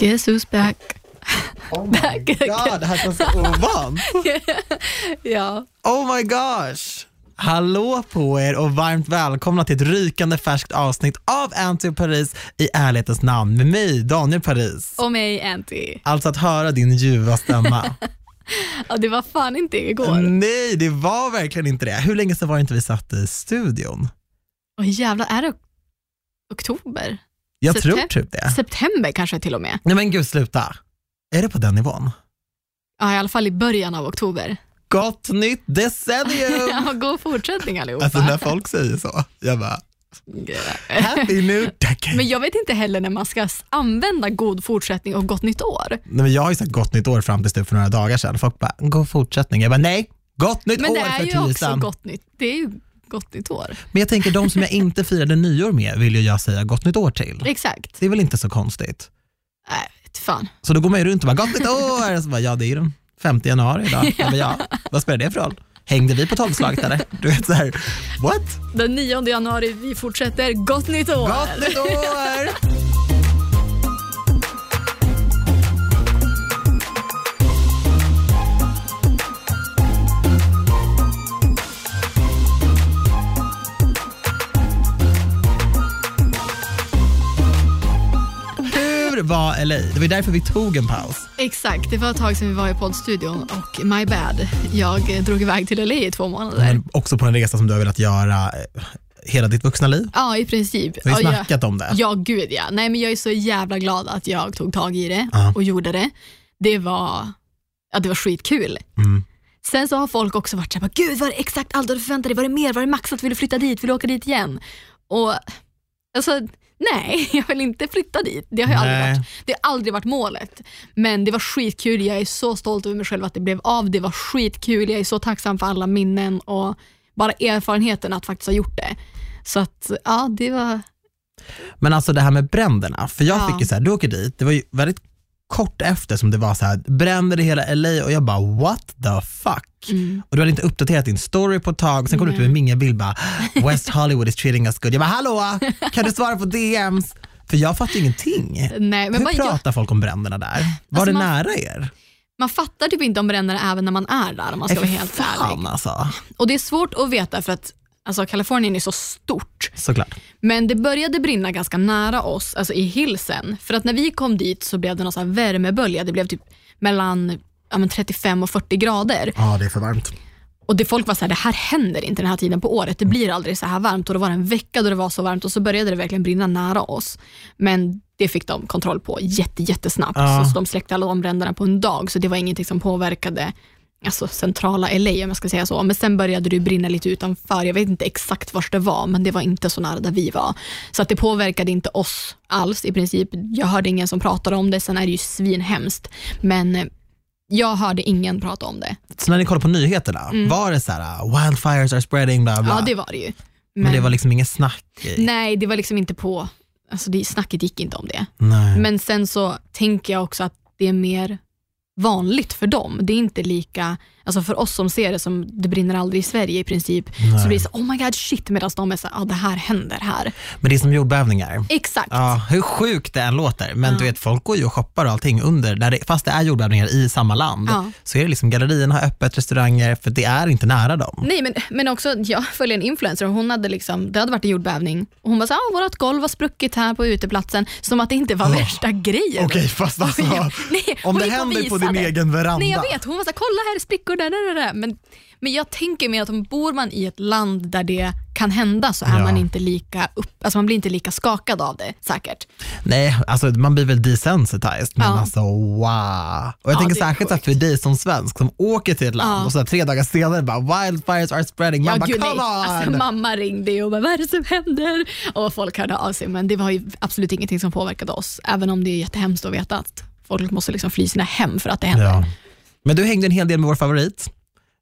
Guess who's back? Oh my Back god, det här känns så ovant. Ja. Oh my gosh. Hallå på er och varmt välkomna till ett rykande färskt avsnitt av Anty Paris i ärlighetens namn med mig, Daniel Paris. Och mig Anty. Alltså att höra din ljuva stämma. Ja, det var fan inte igår. Nej, det var verkligen inte det. Hur länge sedan var det inte vi satt i studion? Åh jävlar, är det oktober? Jag Septem- tror typ det. September kanske till och med. Nej men gud, sluta. Är det på den nivån? Ja, i alla fall i början av oktober. Gott nytt decennium! Ja, god fortsättning allihopa. Alltså när folk säger så, jag bara, happy new decade. Men jag vet inte heller när man ska använda god fortsättning och gott nytt år. Nej, men jag har ju sagt gott nytt år fram tills typ för några dagar sedan. Folk bara, god fortsättning. Jag bara, nej, gott nytt Men år det är för ju också tusan. gott nytt. Det är ju gott nytt år. Men jag tänker, de som jag inte firade nyår med vill ju jag säga gott nytt år till. Exakt. Det är väl inte så konstigt? Nej, vet fan. Så då går man ju runt och bara, gott nytt år! Och så bara, ja, det är ju den 5 januari idag. Bara, ja, vad spelar det för roll? Hängde vi på tolvslaget eller? Du vet så här, what? Den 9 januari, vi fortsätter. Gott nytt år! Gott nytt år! Hur var LA? Det var därför vi tog en paus. Exakt, det var ett tag sedan vi var i poddstudion och my bad. Jag drog iväg till LA i två månader. Men också på en resa som du har velat göra eh, hela ditt vuxna liv. Ja, i princip. Vi har ju Ja, snackat om det. Ja, gud ja. Nej, men jag är så jävla glad att jag tog tag i det Ja. och gjorde det. Det var, ja, det var skitkul. Mm. Sen så har folk också varit såhär, gud var det exakt allt du förväntade dig? Var det mer? Var det maxat? Vill du flytta dit? Vill du åka dit igen? Och alltså, nej, jag vill inte flytta dit. Det har, ju aldrig varit, det har aldrig varit målet. Men det var skitkul. Jag är så stolt över mig själv att det blev av. Det var skitkul. Jag är så tacksam för alla minnen och bara erfarenheten att faktiskt ha gjort det. Så att, ja, det var Men alltså det här med bränderna, för jag Ja. fick ju så här, du åker dit, det var ju väldigt kort efter som det var så här, bränder i hela LA och jag bara what the fuck? Mm. Och du hade inte uppdaterat din story på ett tag, sen kom du ut med en mingelbild bara West Hollywood is treating us good. Jag bara hallå, kan du svara på DMs? För jag fattar ingenting. Nej, men Hur man, jag, pratar folk om bränderna där? Var Alltså, det man- nära er? man fattar typ inte om bränderna även när man är där om man ska Nej, vara helt fan ärlig. alltså. Och det är svårt att veta för att alltså, Kalifornien är så stort. Såklart. Men det började brinna ganska nära oss, alltså i hillsen. För att när vi kom dit så blev det någon sån värmebölja. Det blev typ mellan ja, men 35 och 40 grader. Ja det är för varmt. Och det folk var så här, det här händer inte den här tiden på året. Det blir aldrig så här varmt. Och det var en vecka då det var så varmt och så började det verkligen brinna nära oss. Men det fick de kontroll på jätte, jättesnabbt. Ja. Så de släckte alla de bränderna på en dag. Så det var ingenting som påverkade alltså, centrala LA om jag ska säga så. Men sen började det brinna lite utanför. Jag vet inte exakt var det var, men det var inte så nära där vi var. Så att det påverkade inte oss alls i princip. Jag hörde ingen som pratade om det. Sen är det ju svinhemskt. Men eh, jag hörde ingen prata om det. Så när ni kollade på nyheterna, var det så här uh, wildfires are spreading bla bla? Mm. Ja, det var det ju. men, det var liksom inget snack i? Nej, det var liksom inte på, alltså det, snacket gick inte om det. Nej. Men sen så tänker jag också att det är mer vanligt för dem. Det är inte lika, alltså för oss som ser det som det brinner aldrig i Sverige i princip, så blir det så oh my god shit medan de är så ja ah, det här händer här. Men det är som jordbävningar. Exakt. Ja, hur sjukt det än låter, men Ja. du vet folk går ju och shoppar och allting under, där det, fast det är jordbävningar i samma land, Ja. så är det liksom gallerierna har öppet, restauranger, för det är inte nära dem. Nej men, men också, jag följer en influencer och hon hade liksom, det hade varit en jordbävning och hon var så ah, vårt golv har spruckit här på uteplatsen, som att det inte var värsta grejen. Okej, fast alltså, Nej, om det händer på din egen veranda. Nej jag vet, hon var såhär, kolla här är sprickor där, där, där. Men, men jag tänker mig att om bor man i ett land där det kan hända så är Ja. man inte lika upp, alltså man blir inte lika skakad av det säkert. Nej, alltså man blir väl desensitized, men Ja. alltså wow. Och jag Ja, tänker särskilt här för dig som svensk som åker till ett land och så tre dagar senare bara wildfires are spreading, man Ja, bara gud, come nej. on! Alltså, mamma ringde och bara, vad är det som händer? Och folk hörde av sig, men det var ju absolut ingenting som påverkade oss, även om det är jättehemskt att veta att folk måste liksom fly sina hem för att det händer. ja. Men du hängde en hel del med vår favorit,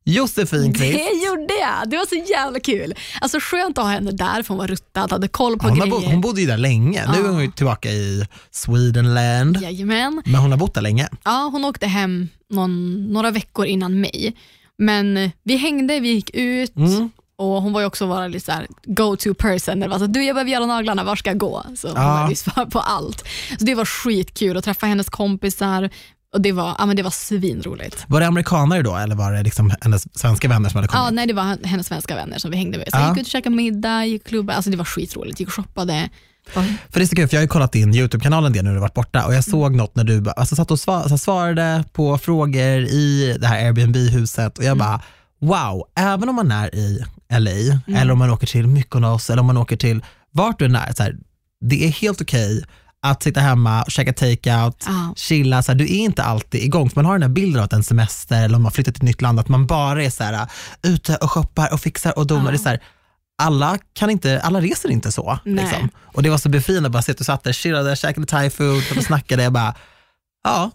Josefin Kvist. Det gjorde jag, det var så jävla kul. Alltså skönt att ha henne där för hon var ruttad, hade koll på Hon, har grejer. bo, hon bodde ju där länge, nu är hon tillbaka i Swedenland. Jajamän. Men hon har bott där länge. Ja, hon åkte hem någon, några veckor innan mig. Men vi hängde, vi gick ut. Mm. Och hon var också vara lite såhär go-to person. När det var så, du jag behöver göra naglarna, var ska jag gå? Så hon ju svar på allt. Så det var skitkul att träffa hennes kompisar och det var, ja, men det var svinroligt. Var det amerikanare då eller var det liksom hennes svenska vänner som hade kommit? Ja, nej, det var hennes svenska vänner som vi hängde med. Så Ja. gick ut och käkade middag, gick och klubbade. Alltså det var skitroligt. Gick och shoppade. Ja. För det är så kul, för jag har ju kollat din YouTube-kanal en del nu när du varit borta och jag såg något när du alltså, satt och sva- så svarade på frågor i det här Airbnb-huset och jag bara wow, även om man är i LA eller om man åker till Mykonos eller om man åker till vart du än är, så här, det är helt okej att sitta hemma och käka takeout, Ja. chilla, så här, du är inte alltid igång. För man har den här bilden av att en semester eller om man flyttar till ett nytt land, att man bara är så här, ute och shoppar och fixar och donar. Ja. Det är så här, alla, kan inte, alla reser inte så. Liksom. Och det var så befriande att bara att du satt där, chillade, käkade thai food och snackade. Jag bara, ja,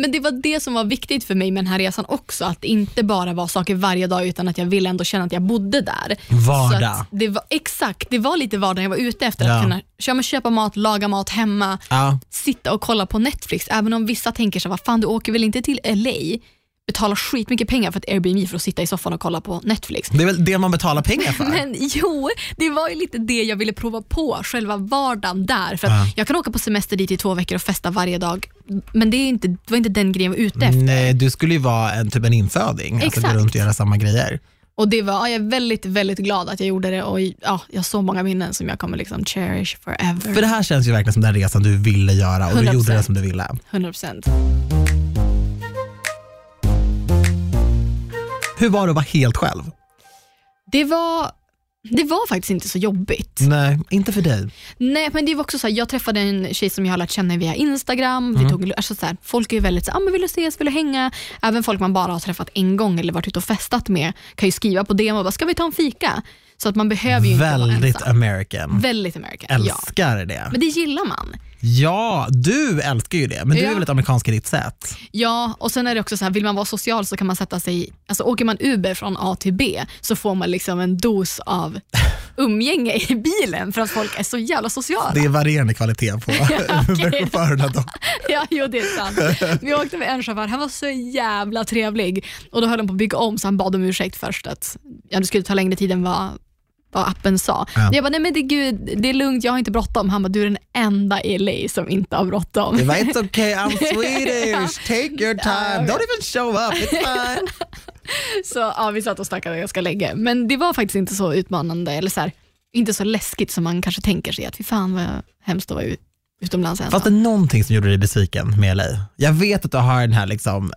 Men det var det som var viktigt för mig med den här resan också. Att det inte bara var saker varje dag utan att jag ville ändå känna att jag bodde där. vardag. Det var, exakt, det var lite vardag jag var ute efter. Ja. Att kunna köpa, köpa mat, laga mat hemma, Ja, sitta och kolla på Netflix. Även om vissa tänker så vad fan du åker väl inte till LA? Betala skitmycket pengar för ett Airbnb för att sitta i soffan och kolla på Netflix. det är väl det man betalar pengar för. Men jo, det var ju lite det jag ville prova på, själva vardagen där. För Ja. Jag kan åka på semester dit i två veckor och festa varje dag, men det, är inte, det var inte den grejen jag var ute efter. Nej, du skulle ju vara en, typ en inföding, alltså gå Exakt. runt och göra samma grejer. Och det var, ja, jag är väldigt, väldigt glad att jag gjorde det och ja, jag har så många minnen som jag kommer liksom cherish forever. För det här känns ju verkligen som den resan du ville göra och du 100%. gjorde det som du ville. 100%. Hur var det att vara helt själv? Det var, det var faktiskt inte så jobbigt. Nej, inte för dig. Nej, men det var också så här, jag träffade en tjej som jag har lärt känna via Instagram. Mm. Vi tog, alltså så här, folk är ju väldigt så här, ah, men vill du ses, vill du hänga? Även folk man bara har träffat en gång eller varit ute och festat med kan ju skriva på DM och bara, ska vi ta en fika? Så att man behöver ju inte vara Väldigt ensam. American. Väldigt American, ja. Älskar det. Men det gillar man. Ja, du älskar ju det, men du Ja. är väldigt amerikansk i ditt sätt. Ja, och sen är det också så här, vill man vara social så kan man sätta sig, alltså åker man Uber från A till B så får man liksom en dos av umgänge i bilen för att folk är så jävla sociala. Det är varierande kvalitet på okej. chaufförerna då. Ja, jo det är sant. Vi åkte med en chaufför, han var så jävla trevlig och då höll han på att bygga om så han bad om ursäkt först att ja, det skulle ta längre tid än vad, vad appen sa. Ja. Jag bara, nej men det, gud, det är lugnt, jag har inte bråttom. Han bara, du är den enda i LA som inte har bråttom. Det var it's okay, I'm Swedish, take your time, don't even show up, it's fine. Så ja, vi satt och snackade ganska länge. Men det var faktiskt inte så utmanande, eller så här, inte så läskigt som man kanske tänker sig. Att fy fan vad hemskt att vara ut, utomlands ensam. Fanns det någonting som gjorde dig besviken med LA? Jag vet att du har den här liksom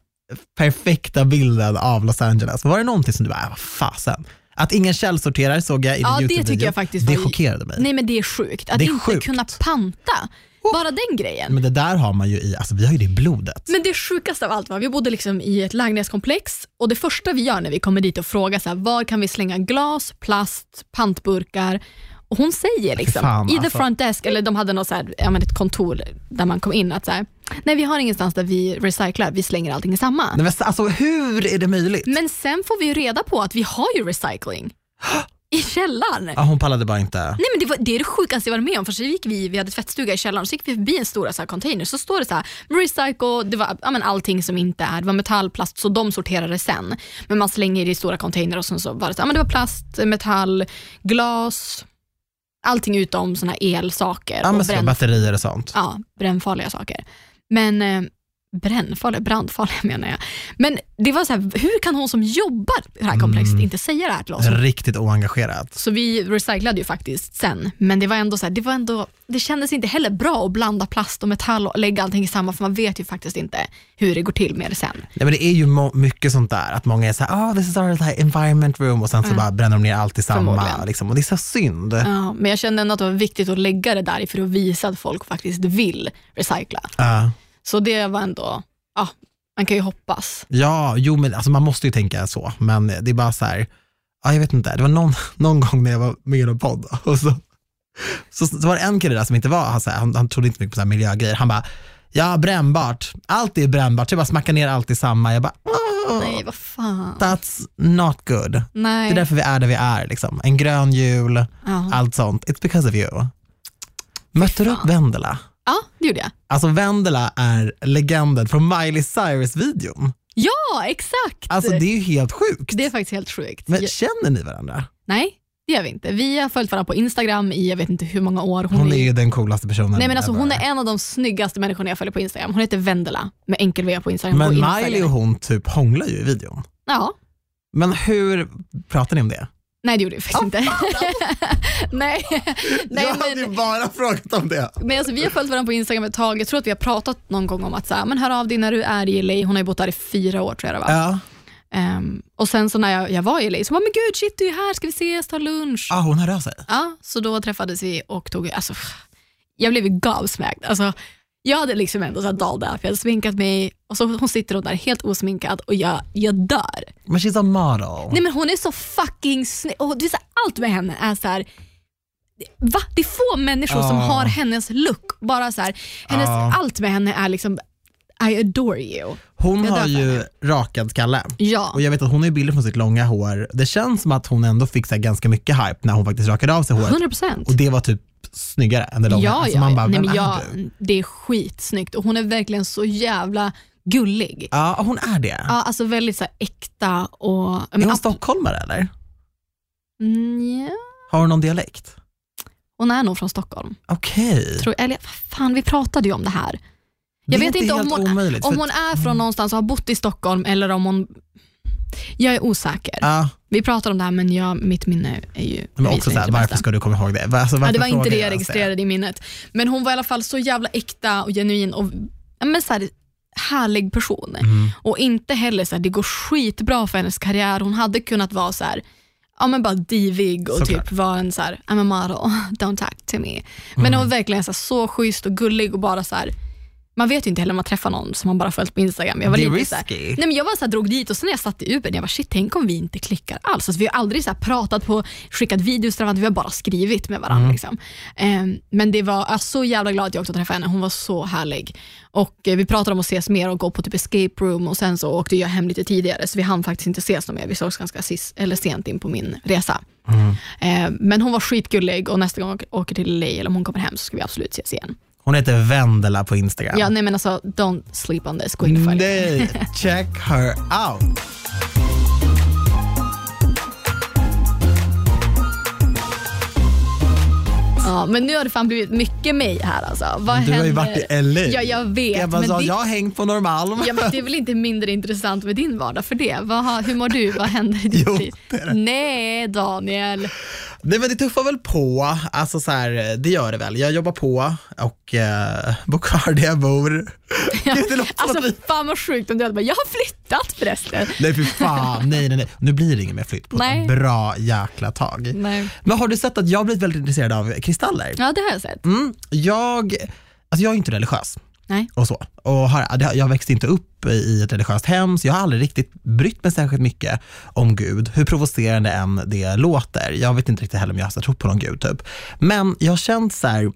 perfekta bilden av Los Angeles. Var det någonting som du bara, äh, vad fasen. Att ingen källsorterar såg jag i Ja, din det tycker jag faktiskt Det chockerade mig. Nej men det är sjukt. Att är inte sjukt. kunna panta. Bara den grejen. Men det där har man ju i, alltså vi har ju det i blodet. Men det sjukaste av allt var, vi bodde liksom i ett lägenhetskomplex och det första vi gör när vi kommer dit och frågar så här, var kan vi slänga glas, plast, pantburkar och hon säger liksom fan, i the alltså. front desk, eller de hade något så här, ja, men ett kontor där man kom in att så här, nej vi har ingenstans där vi recyclar, vi slänger allting i samma. Nej, men alltså, hur är det möjligt? Men sen får vi ju reda på att vi har ju recycling i källaren. Ja, hon pallade bara inte. Nej men det, var, det är det sjukaste jag varit med om. För så gick vi, vi hade tvättstuga i källaren så gick vi förbi en så här container så står det så här recycle, det var ja, men allting som inte är, det var metall, plast så de sorterade sen. Men man slänger det i stora container och sen så var det så här, men det var plast, metall, glas, allting utom såna elsaker Ja, och bränn, batterier och sånt. ja, brännfarliga saker. Men eh, brännfarliga, brandfarliga menar jag. Men det var så här, hur kan hon som jobbar i det här komplexet Mm. inte säga det här till oss? Riktigt oengagerat. Så vi recyclade ju faktiskt sen, men det var ändå så här, det var ändå, det kändes inte heller bra att blanda plast och metall och lägga allting i samma, för man vet ju faktiskt inte hur det går till med det sen. Nej, men det är ju mycket sånt där, att många är så här, oh, this is our like, environment room och sen så bara bränner de ner allt i samma. Liksom. Och det är så synd. Ja, men jag kände ändå att det var viktigt att lägga det där för att visa att folk faktiskt vill recycla. Ja. Så det var ändå, ja, man kan ju hoppas. Ja, jo men alltså, man måste ju tänka så, men det är bara så här, ja, jag vet inte, det var någon, någon gång när jag var med i en podd och så, så, så var det en kille där som inte var, han, så här, han, han trodde inte mycket på så här miljögrejer, han bara, ja brännbart, allt är brännbart, så jag bara smackar ner allt i samma, jag bara, oh, Nej, vad fan. that's not good. Det Nej. är därför vi är där vi är, liksom. en grön jul, ja. allt sånt, it's because of you. Mötte du upp. Vendela? Ja, det gjorde jag. Alltså Vendela är legenden från Miley Cyrus-videon. Ja, exakt! Alltså det är ju helt sjukt. det är faktiskt helt sjukt. Men känner ni varandra? Nej, det gör vi inte. Vi har följt varandra på Instagram i jag vet inte hur många år. Hon är ju den coolaste personen Nej men alltså hon är en av de snyggaste människorna jag följer på Instagram. Hon heter Vendela med enkel V på Instagram. Men Miley och hon typ hånglar ju i videon. Ja, Men hur pratar ni om det? Nej det gjorde vi faktiskt inte. nej, nej jag hade men, ju bara frågat om det. men alltså, vi har följt varandra på Instagram ett tag. Jag tror att vi har pratat någon gång om att så här, men hör av dig när du är i LA. Hon har ju bott där i fyra år tror jag det var. Ja. Ehm, och sen så när jag, jag var i LA så bara, men gud shit du är här, ska vi ses, ta lunch? Ah, hon hörde av sig. Ja, så då träffades vi och tog, alltså, jag blev ju gavsmägd. Alltså, jag hade liksom ändå så här dolled up, jag hade sminkat mig och så hon sitter hon där helt osminkad och jag, jag dör. Men she's a model. Nej men hon är så fucking snygg och det är så här, allt med henne är så här. Va? Det är få människor som Ja. har hennes look. Bara så här, hennes, Ja. Allt med henne är liksom I adore you. Hon jag har för ju henne. rakad skalle. Ja. Och jag vet att hon är billig från sitt långa hår. Det känns som att hon ändå fick så ganska mycket hype när hon faktiskt rakade av sig håret. 100 procent. Och det var typ snyggare än det långa. Ja, alltså ja, man bara, Nej, men är jag, du? det är skitsnyggt och hon är verkligen så jävla gullig. Ja, hon är det. Ja, alltså väldigt så här, äkta och... är Men, hon stockholmare eller? Mm. Har hon någon dialekt? Hon är nog från Stockholm. Okej. Tror, eller fan, vi pratade ju om det här. Det Jag är vet inte om hon- omöjligt. Om hon är från någonstans och har bott i Stockholm eller om hon... Jag är osäker. Ja, Vi pratar om det här men jag, mitt minne är ju men också så här, det varför ska du komma ihåg det? Alltså, Ja, det var inte det jag jag ens registrerade i minnet. Men hon var i alla fall så jävla äkta och genuin och men så här, härlig person. Mm. Och inte heller så här, det går skitbra för hennes karriär. Hon hade kunnat vara så här, ja men bara divig och Såklart. typ vara en så här, I'm a model, don't talk to me. Men Mm. hon var verkligen så, här, så schysst och gullig och bara så här, man vet ju inte heller om man träffar någon som man bara följt på Instagram. Jag var Det lite så här, risky. Nej, men jag bara så här, drog dit och sen när jag satt i Ubern, jag bara shit, tänk om vi inte klickar alls. Alltså, vi har aldrig så pratat på, skickat videos till varandra, vi har bara skrivit med varandra. Mm. Liksom. Ehm, men det var, jag är så jävla glad att jag också träffade henne, hon var så härlig. Och eh, Vi pratade om att ses mer och gå på typ escape room och sen så åkte jag hem lite tidigare så vi hann faktiskt inte ses någon mer. Vi sågs ganska sis, eller sent in på min resa. Mm. Ehm, men hon var skitgullig och nästa gång jag åker till LA eller om hon kommer hem så ska vi absolut ses igen. Hon heter Vendela på Instagram. Ja, nej men alltså, don't sleep on this. Gå in och följ. Nej, check her out. Ja, men nu har det fan blivit mycket mig här alltså. Vad Du har ju händer? varit i LA. Ja, jag vet. Jag, bara, men sa, det, jag har hängt på Norrmalm. ja, men det är väl inte mindre intressant med din vardag för det? Vad hur mår du? Vad händer i ditt liv? Nej, Daniel. Nej men det tuffar väl på, alltså så här, det gör det väl. Jag jobbar på och eh, bor kvar där jag bor. Det låter Alltså vi... fan vad sjukt om du hade bara, jag har flyttat förresten. Nej för fan, nej nej nej. Nu blir det ingen mer flytt på Nej. ett bra jäkla tag. Nej. Men har du sett att jag har blivit väldigt intresserad av kristaller? Ja, det har jag sett. Mm, jag, alltså jag är inte religiös. Nej. och så. Och har, jag växte inte upp i ett religiöst hem, så jag har aldrig riktigt brytt mig särskilt mycket om Gud, hur provocerande än det låter. Jag vet inte riktigt heller om jag har trott på någon Gud. Typ. Men jag har känt så här,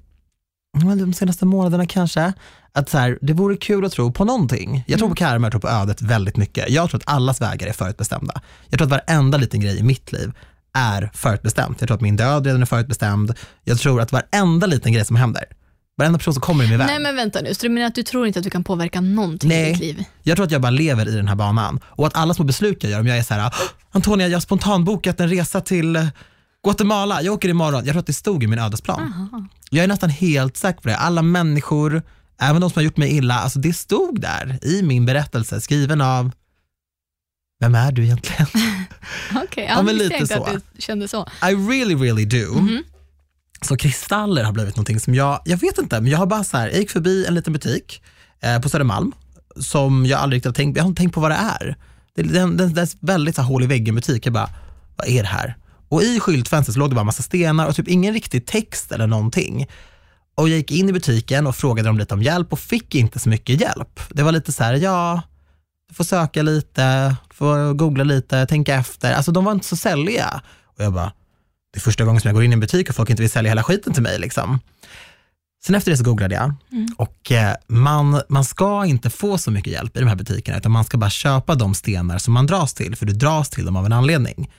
de senaste månaderna kanske, att så här, det vore kul att tro på någonting. Jag tror på karma, jag tror på ödet väldigt mycket. Jag tror att allas vägar är förutbestämda. Jag tror att varenda liten grej i mitt liv är förutbestämt. Jag tror att min död redan är förutbestämd. Jag tror att varenda liten grej som händer, varenda person som kommer i min väg, Nej men vänta nu, så du menar att du tror inte att du kan påverka någonting i Nej. ditt liv? Jag tror att jag bara lever i den här banan och att alla små beslut jag gör, om jag är så här, "Åh, Antonia jag har spontanbokat en resa till eh, Guatemala, jag åker imorgon. Jag tror att det stod i min ödesplan. Aha. Jag är nästan helt säker på det. Alla människor, även de som har gjort mig illa, alltså det stod där i min berättelse skriven av, vem är du egentligen? Okej, Ja, ja, men men lite så. att du kände så. I really, really do. Mhm. Så kristaller har blivit någonting som jag, jag vet inte, men jag har bara så här, jag gick förbi en liten butik eh, på Södermalm som jag aldrig riktigt har tänkt, jag har inte tänkt på vad det är. Det, det, det, det är väldigt så här, hål i väggen butik, jag bara, vad är det här? Och i skyltfönstret så låg det bara massa stenar och typ ingen riktig text eller någonting. Och jag gick in i butiken och frågade dem lite om hjälp och fick inte så mycket hjälp. Det var lite så här, ja, du får söka lite, du får googla lite, tänka efter. Alltså de var inte så säljiga. Och jag bara, det är första gången som jag går in i en butik och folk inte vill sälja hela skiten till mig. Liksom. Sen efter det så googlade jag Mm. och eh, man, man ska inte få så mycket hjälp i de här butikerna utan man ska bara köpa de stenar som man dras till, för du dras till dem av en anledning.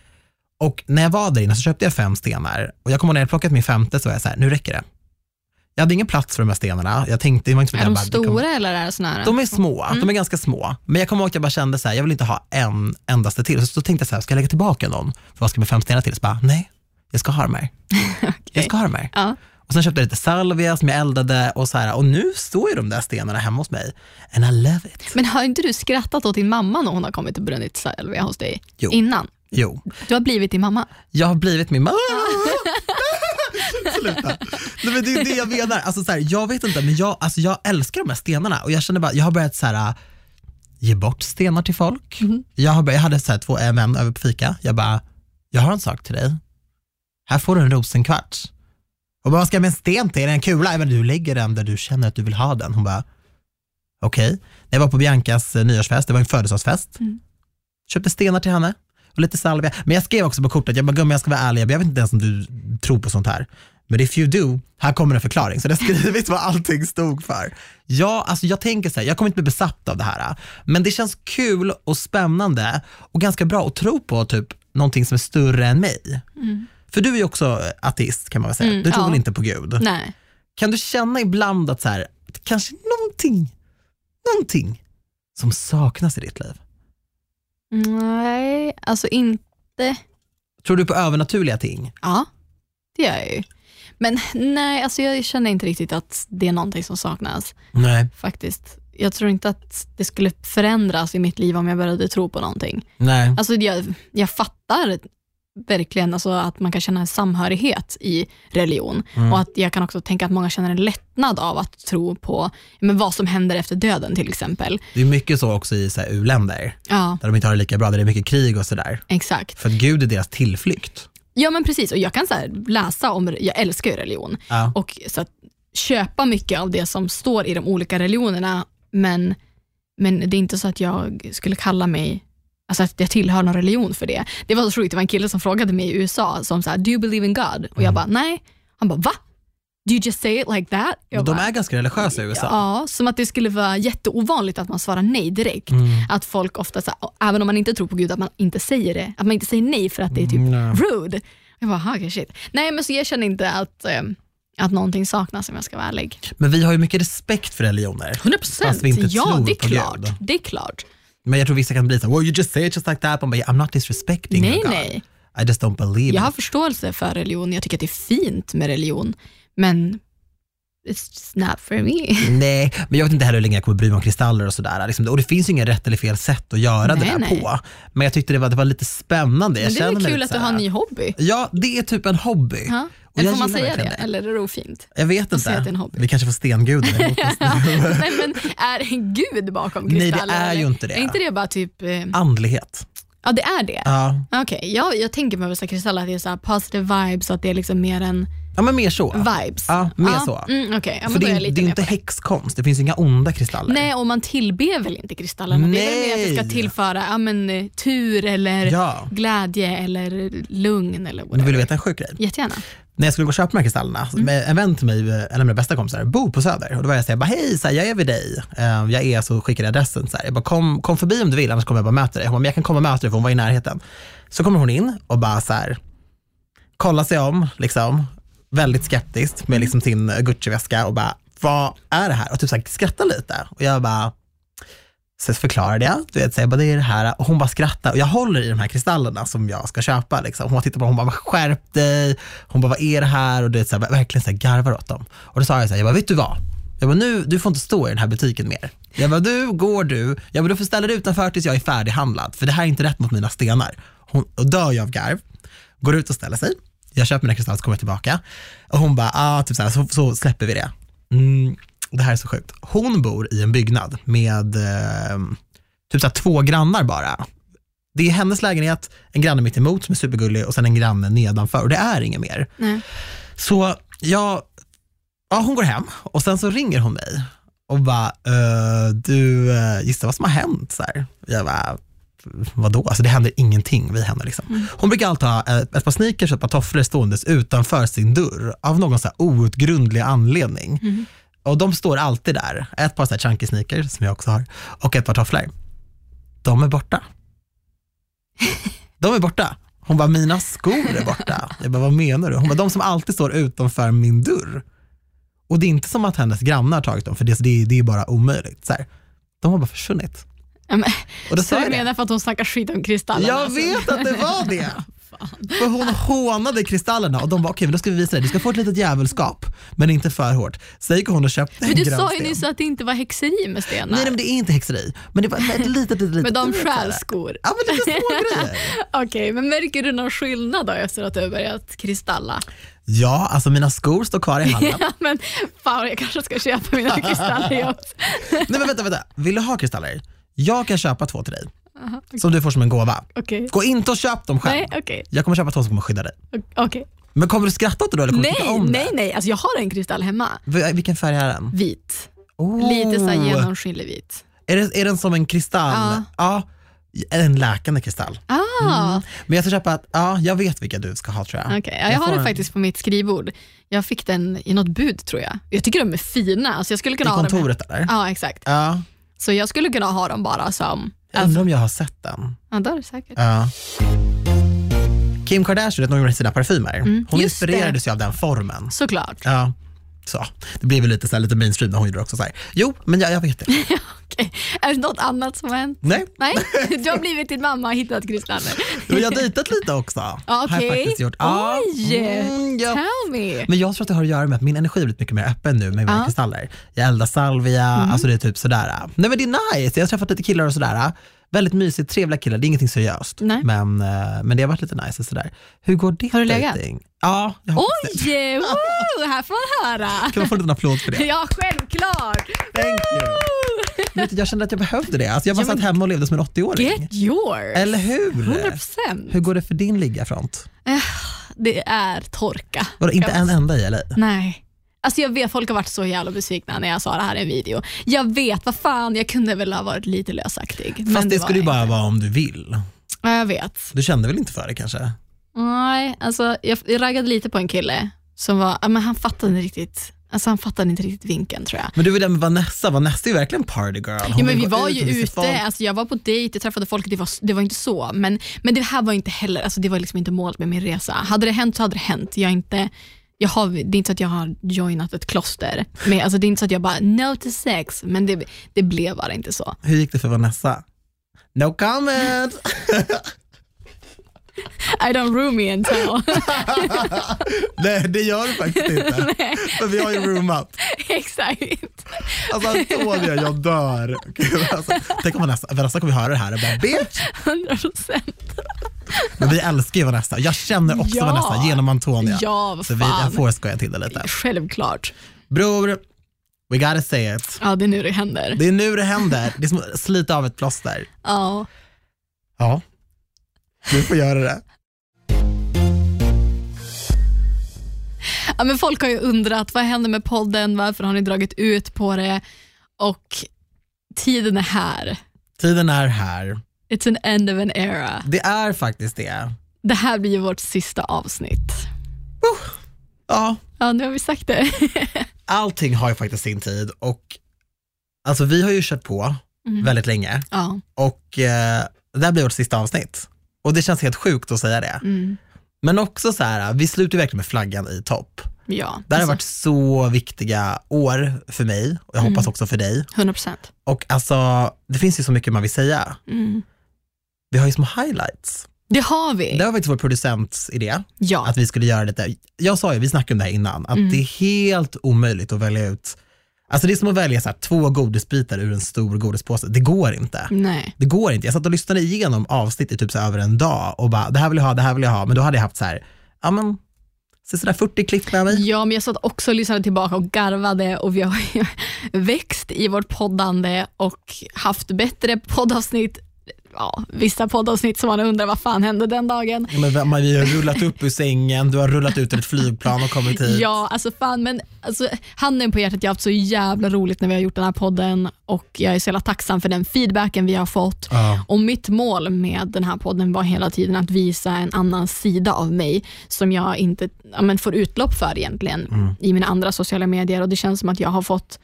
Och när jag var där inne så köpte jag fem stenar och jag kommer ihåg när jag plockat min femte så var jag så här, nu räcker det. Jag hade ingen plats för de här stenarna. Jag tänkte, det var inte Är de bara, stora eller är det såna här? De är små, Mm. de är ganska små. Men jag kommer ihåg att jag bara kände så här, jag vill inte ha en endaste till. Så då tänkte jag så här, ska jag lägga tillbaka någon? För vad ska jag med fem stenar till? Så bara, nej, jag ska ha de här. Jag ska ha de här. Ja. Och sen köpte jag lite salvia som jag eldade och så här, och nu står ju de där stenarna hemma hos mig. And I love it. Men har inte du skrattat åt din mamma när hon har kommit och brunnit salvia hos dig Jo. innan? Jo, Du har blivit din mamma. jag har blivit min mamma. Sluta. Nej, men det är det jag menar. Alltså, så här, jag vet inte, men jag, alltså, jag älskar de här stenarna och jag känner bara, jag har börjat så här, ge bort stenar till folk. Jag, har, börjat- jag hade så här, två män över på fika. Jag bara, jag har en sak till dig. Här får du en rosenkvarts. Och vad ska jag med en sten till? Är det en kula? Bara, du lägger den där du känner att du vill ha den. Hon bara, okej. När jag var på Biancas eh, nyårsfest, det var en födelsedagsfest. Mm. Köpte stenar till henne och lite salvia. Men jag skrev också på kortet, jag bara, gummi jag ska vara ärlig, jag vet inte ens om du tror på sånt här. Men if you do, här kommer en förklaring. Så det har skrivit vad allting stod för. Ja, alltså jag tänker så här, jag kommer inte bli besatt av det här. Men det känns kul och spännande och ganska bra att tro på typ någonting som är större än mig. För du är ju också ateist kan man väl säga. Mm, du tror ja. väl inte på Gud? Nej. Kan du känna ibland att så här, kanske någonting, någonting som saknas i ditt liv? Nej, alltså inte. Tror du på övernaturliga ting? Ja, det gör jag ju. Men nej, alltså jag känner inte riktigt att det är någonting som saknas Nej. faktiskt. Jag tror inte att det skulle förändras i mitt liv om jag började tro på någonting. Nej. Alltså jag, jag fattar verkligen alltså att man kan känna en samhörighet i religion Mm. och att jag kan också tänka att många känner en lättnad av att tro på men vad som händer efter döden till exempel. Det är mycket så också i så här, u-länder, Ja, där de inte har det lika bra, där det är mycket krig och sådär. exakt. För att Gud är deras tillflykt. Ja men precis, och jag kan så läsa om, jag älskar ju religion, Ja. och så att köpa mycket av det som står i de olika religionerna, men, men det är inte så att jag skulle kalla mig Alltså att jag tillhör någon religion för det. Det var så roligt, det var en kille som frågade mig i USA, som sa, do you believe in God? Och jag bara, nej. Han bara, va? Do you just say it like that? Jag de bara, är ganska religiösa i USA. Ja, som att det skulle vara jätteovanligt att man svarar nej direkt. Mm. Att folk ofta, så här, även om man inte tror på Gud, att man inte säger det. Att man inte säger nej för att det är typ Mm, rude. Jag bara, okay, shit. Nej, men så jag känner inte att, eh, att någonting saknas om jag ska vara ärlig. Men vi har ju mycket respekt för religioner. 100 Fast vi inte Ja, det är klart. Det är klart. Men jag tror vissa kan bli så, well you just say it just like that. Man bara, I'm not disrespecting Nej, your God. nej. I just don't believe Jag har it. förståelse för religion. Jag tycker att det är fint med religion. Men it's just not for me. Nej, men jag vet inte heller hur länge jag kommer bry mig om kristaller och sådär. Liksom, och det finns ju inget rätt eller fel sätt att göra Nej, det där nej. på. Men jag tyckte det var, det var lite spännande. Men det är väl kul att du har en ny hobby. Ja, det är typ en hobby. Ja. Eller får man säga det? verkligen Eller är det ofint? Jag vet inte. det. Vi kanske får stenguden emot oss. Nej, men är det en gud bakom Nej, det kristaller? är ju inte det. Är inte det bara typ... Eh, Andlighet. ja, det är det. Ja. Okej, jag, jag tänker med här kristaller att det är så positive vibes och att det är liksom mer än ja, men mer så. vibes. Ja, mer så. Mm, Okej, ja, För det är det är inte det. häxkonst, det finns inga onda kristaller. Nej, och man tillber väl inte kristallerna? Det är väl mer att det ska Nej. tillföra ja, men, eh, tur eller Ja. glädje eller lugn eller whatever. vill du veta en sjuk grej? Jättegärna. När jag skulle gå och köpa de här kristallerna, Mm. med en vän till mig, en av mina bästa kompisar, bor på Söder. Och då var jag såhär, bara, hej, så här, jag är vid dig. Eh, jag är så skickar jag adressen. Så här. Jag bara, kom, kom förbi om du vill, annars kommer jag bara möta dig. Hon bara, men jag kan komma och möta dig för hon var i närheten. Så kommer hon in och bara så här, kollar sig om, liksom, väldigt skeptiskt med liksom sin Gucci-väska och bara, vad är det här? Och typ så här, skrattar lite. Och jag bara, så förklarade jag, du vet, så jag bara, det är det här. Och hon bara skrattar och jag håller i de här kristallerna som jag ska köpa. Liksom. Hon bara tittar på dem, hon bara, skärp dig. Hon bara, vad är det här? Och du vet, så här, verkligen så här, garvar åt dem. Och då sa jag så här, jag bara, vet du vad? Jag bara, nu, du får inte stå i den här butiken mer. Jag bara, du, går du? Jag bara, du får ställa dig utanför tills jag är färdighandlad, för det här är inte rätt mot mina stenar. Hon, och dör jag av garv, går ut och ställer sig. Jag köper mina kristaller så kommer jag tillbaka. Och hon bara, ah, typ så, här, så, så släpper vi det. Mm, det här är så sjukt. Hon bor i en byggnad med eh, typ så två grannar bara. Det är hennes lägenhet, en granne mitt emot som är supergullig och sen en granne nedanför och det är inget mer. Nej. Så jag, ja, hon går hem och sen så ringer hon mig och bara, "Eh, du uh, gissa vad som har hänt? Så här. Jag bara, vadå? Alltså det händer ingenting vid henne. Liksom. Hon brukar alltid ha ett, par sneakers och ett par tofflor ståendes utanför sin dörr av någon så här outgrundlig anledning. Och de står alltid där. Ett par så här chunky sneakers som jag också har och ett par tofflor. De är borta. De är borta. Hon bara, mina skor är borta. Jag bara, vad menar du? Hon bara, de som alltid står utanför min dörr. Och det är inte som att hennes grannar har tagit dem, för det, det, det är bara omöjligt. Så här. De har bara försvunnit. Men, Och då så sa du menar för att hon snackar skit om kristallerna? Jag alltså. vet att det var det. För hon hånade kristallerna och de bara, okej men då ska vi visa dig, du ska få ett litet djävulskap, men inte för hårt. Så gick hon och köpte Men en du grön sa ju nyss att det inte var häxeri med stenar. Nej, nej men det är inte häxeri, men det var ett litet, litet, litet. men de du stjäl skor. Ja men lite små grejer. Okej, men märker du någon skillnad då efter att du har börjat kristalla? Ja, alltså mina skor står kvar i hallen. Ja, men fan jag kanske ska köpa mina kristaller också. Nej men vänta, vänta. Vill du ha kristaller? Jag kan köpa två till dig, Aha, som du får som en gåva. Okej. Gå inte och köp dem själv. Nej, okej. Jag kommer köpa två som kommer skydda dig. Okej. Men kommer du skratta åt det då eller kommer Nej, om nej, det? nej. Alltså jag har en kristall hemma. V- Vilken färg är den? Vit. Oh. Lite så genomskinlig vit. Är, det, är den som en kristall? Ja. En läkande kristall. Ah, Men jag ska köpa, att, ja jag vet vilka du ska ha tror jag. okej. Ja, jag har får den en- faktiskt på mitt skrivbord. Jag fick den i något bud tror jag. Jag tycker de är fina. Alltså jag skulle I kunna ha dem. kontoret eller? Ja, exakt. Ja. Så jag skulle kunna ha dem bara som... Jag undrar om jag har sett den. Ja, det är det säkert. Ja. Kim Kardashian, du, hon gjorde sina parfymer. Hon Mm, just inspirerades ju av den formen. Såklart. Ja. Så. Det blev väl lite, så här, lite mainstream när hon gjorde det också. Så här. Jo, men jag, jag vet det. Okej. Är det något annat som har hänt? Nej, Nej, du har blivit din mamma och hittat men jag har dejtat lite också. Har jag Okej. faktiskt gjort. Ja. Oj! Mm, jag Tell me. Men jag tror att det har att göra med att min energi har blivit mycket mer öppen nu med mina. Mm. kristaller. Jag eldar salvia, alltså det är typ sådär. Nej men det är nice, jag har träffat lite killar och sådär. Väldigt mysigt, trevliga killar, det är ingenting seriöst. Nej. Men, eh, men det har varit lite nice och sådär. Hur går ditt Har du legat? Ja, jag det. Oj! Woo, här får man höra. Kan man få en liten applåd för det? Ja, självklart. Thank you. Jag kände att jag behövde det. Alltså jag bara Ja, satt hemma och levde som en 80-åring. Get yours. Eller hur? 100%. Hur går det för din liggafront? Det är torka. Vadå, inte en enda i LA? Nej. Alltså jag vet, folk har varit så jävla besvikna när jag sa det här i en video. Jag vet, vad fan, jag kunde väl ha varit lite lösaktig. Fast men det var skulle ju bara vara om du vill. Ja, jag vet. Du kände väl inte för det kanske? Nej, alltså jag jag raggade lite på en kille som var, men han fattade inte riktigt, alltså han fattade inte riktigt vinkeln tror jag. Men du var där med Vanessa, Vanessa är ju verkligen party girl. Hon Ja, men vi var ut ju ute, folk. alltså jag var på dejt, jag träffade folk, det var, det var inte så. Men, men det här var inte heller, alltså det var liksom inte målet med min resa. Hade det hänt så hade det hänt. Jag är inte, jag har, det är inte så att jag har joinat ett kloster. Men, alltså det är inte så att jag bara, no to sex, men det, det blev bara inte så. Hur gick det för Vanessa? No comment! I don't room me and tell. Nej det gör du faktiskt inte. För vi har ju roomat. Exakt. Alltså Antonija, jag dör. Gud, Alltså, tänk om Vanessa, Vanessa kommer höra det här och bara bitch. 100 procent. Men vi älskar ju Vanessa. Jag känner också Ja. Vanessa genom Antonia. Ja, vad Så vi, jag får skoja till det lite. Självklart. Bror, we gotta say it. Ja, det är nu det händer. Det är nu det händer. Det är som att slita av ett plåster. Ja. Ja, du får göra det. Ja, men folk har ju undrat, vad händer med podden? Varför har ni dragit ut på det? Och tiden är här. Tiden är här. It's an end of an era. Det är faktiskt det. Det här blir ju vårt sista avsnitt. Ja, Ja, nu har vi sagt det. allting har ju faktiskt sin tid och alltså vi har ju kört på Mm. väldigt länge Ja. och eh, det här blir vårt sista avsnitt. Och det känns helt sjukt att säga det. Mm. Men också så här, vi slutar verkligen med flaggan i topp. Ja, Det här har alltså, varit så viktiga år för mig och jag hoppas Mm. också för dig. 100 procent. Och alltså, det finns ju så mycket man vill säga. Mm. Vi har ju små highlights. Det har vi. Det var faktiskt vår producents idé, Ja. att vi skulle göra lite, jag sa ju, vi snackade om det här innan, att Mm. det är helt omöjligt att välja ut, alltså det är som att välja så här, två godisbitar ur en stor godispåse, det går inte. Nej. Det går inte. Jag satt och lyssnade igenom avsnitt i typ så över en dag och bara, det här vill jag ha, det här vill jag ha, men då hade jag haft så här, ja men, så sådär 40 klipp med mig. Ja, men jag satt också och lyssnade tillbaka och garvade och vi har ju växt i vårt poddande och haft bättre poddavsnitt. Ja, vissa poddavsnitt som man undrar vad fan hände den dagen. Ja, Men man- vi har rullat upp ur sängen, du har rullat ut ur ett flygplan och kommit hit. Ja, alltså fan, men alltså, handen på hjärtat, jag har haft så jävla roligt när vi har gjort den här podden och jag är så jävla tacksam för den feedbacken vi har fått. Ja. Och mitt mål med den här podden var hela tiden att visa en annan sida av mig som jag inte ja, men får utlopp för egentligen Mm. i mina andra sociala medier och det känns som att jag har fått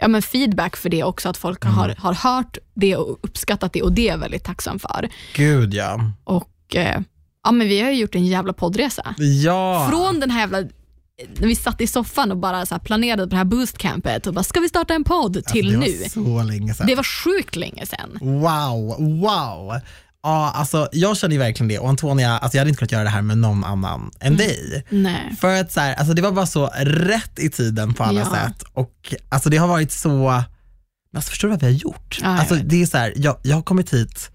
ja, men feedback för det också, att folk har, har hört det och uppskattat det och det är jag väldigt tacksam för. Gud ja. Och eh, ja, men Vi har ju gjort en jävla poddresa. Ja. Från den här jävla när vi satt i soffan och bara så planerade på det här boostcampet och bara, ska vi starta en podd till alltså, det nu? var så länge sedan. Det var sjukt länge sedan. Wow, wow. Ja, alltså, jag känner ju verkligen det och Antonia, alltså, jag hade inte kunnat göra det här med någon annan än dig. Nej. För att så här, alltså, det var bara så rätt i tiden på alla Ja. sätt och alltså, det har varit så, alltså, förstår du vad vi har gjort? Ja, alltså, det är så här, jag, jag har kommit hit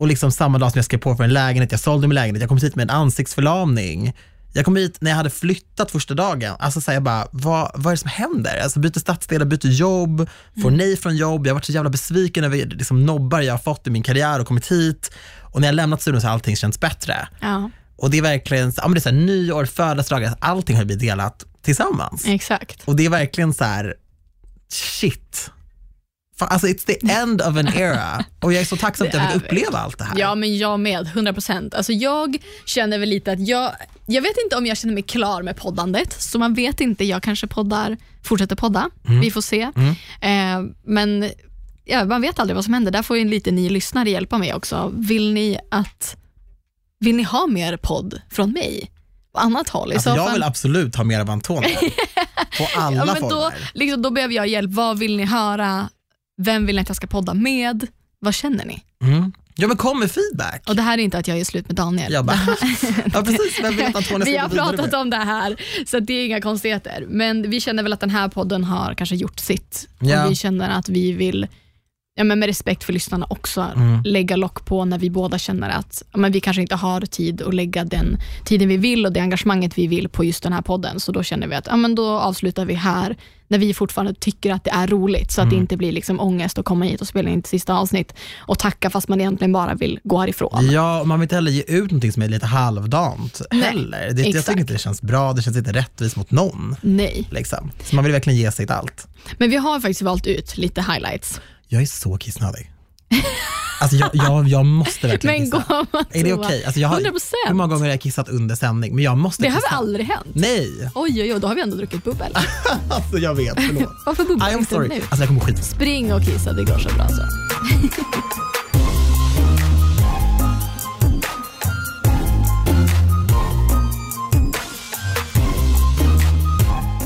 och liksom samma dag som jag skrev på för en lägenhet, jag sålde min lägenhet, jag kom hit med en ansiktsförlamning. Jag kom hit när jag hade flyttat första dagen. Alltså så här, jag bara, vad, vad är det som händer? Alltså byter stadsdelar, byter jobb, får Mm. nej från jobb. Jag har varit så jävla besviken över liksom, nobbar jag har fått i min karriär och kommit hit. Och när jag lämnat studion så har allting känts bättre. Ja, Och det är verkligen, ja, men det är så här, nyår, födelsedagar, allting har blivit delat tillsammans. exakt. Och det är verkligen så här, shit. Alltså it's the end of an era. Och jag är så tacksam att jag fick uppleva allt det här. Ja, men jag med. 100 procent. Alltså jag känner väl lite att jag, jag vet inte om jag känner mig klar med poddandet, så man vet inte. Jag kanske poddar, fortsätter podda. Mm. Vi får se. Eh, men ja, man vet aldrig vad som händer. Där får ju en liten ny lyssnare hjälpa mig också. Vill ni att vill ni ha mer podd från mig? På annat håll? Alltså, så jag vill absolut ha mer av Antonija. På alla ja, men då, former. liksom, då behöver jag hjälp. Vad vill ni höra? Vem vill ni att jag ska podda med? Vad känner ni? Mm. Ja men kom med feedback. Och Det här är inte att jag gör slut med Daniel. Jag bara, ja precis, vem vill att Antonija Vi har pratat med? om det här, så det är inga konstigheter. Men vi känner väl att den här podden har kanske gjort sitt. Ja. Och vi känner att vi vill, ja, men med respekt för lyssnarna också, Mm. lägga lock på när vi båda känner att ja, men vi kanske inte har tid att lägga den tiden vi vill och det engagemanget vi vill på just den här podden. Så då känner vi att ja, men då avslutar vi här, när vi fortfarande tycker att det är roligt, så att Mm. det inte blir liksom ångest att komma hit och spela in ett sista avsnitt och tacka fast man egentligen bara vill gå härifrån. Ja, och man vill inte heller ge ut någonting som är lite halvdant Nej, heller. Det, jag exakt. tycker inte det känns bra, det känns inte rättvist mot någon. Nej, Liksom. Så man vill verkligen ge sitt allt. men vi har faktiskt valt ut lite highlights. Jag är så kissnödig. Alltså jag, jag, jag måste verkligen Men kissa. gå man Är det okej? Alltså jag har, 100%. hur många gånger har jag kissat under sändning? Men jag måste Det har kissa. väl aldrig hänt? Nej, Oj, oj, oj, då har vi ändå druckit bubbel. alltså jag vet, förlåt. Varför bubblar inte sorry. nu? Alltså jag kommer skita Spring och kissa, det går så bra så.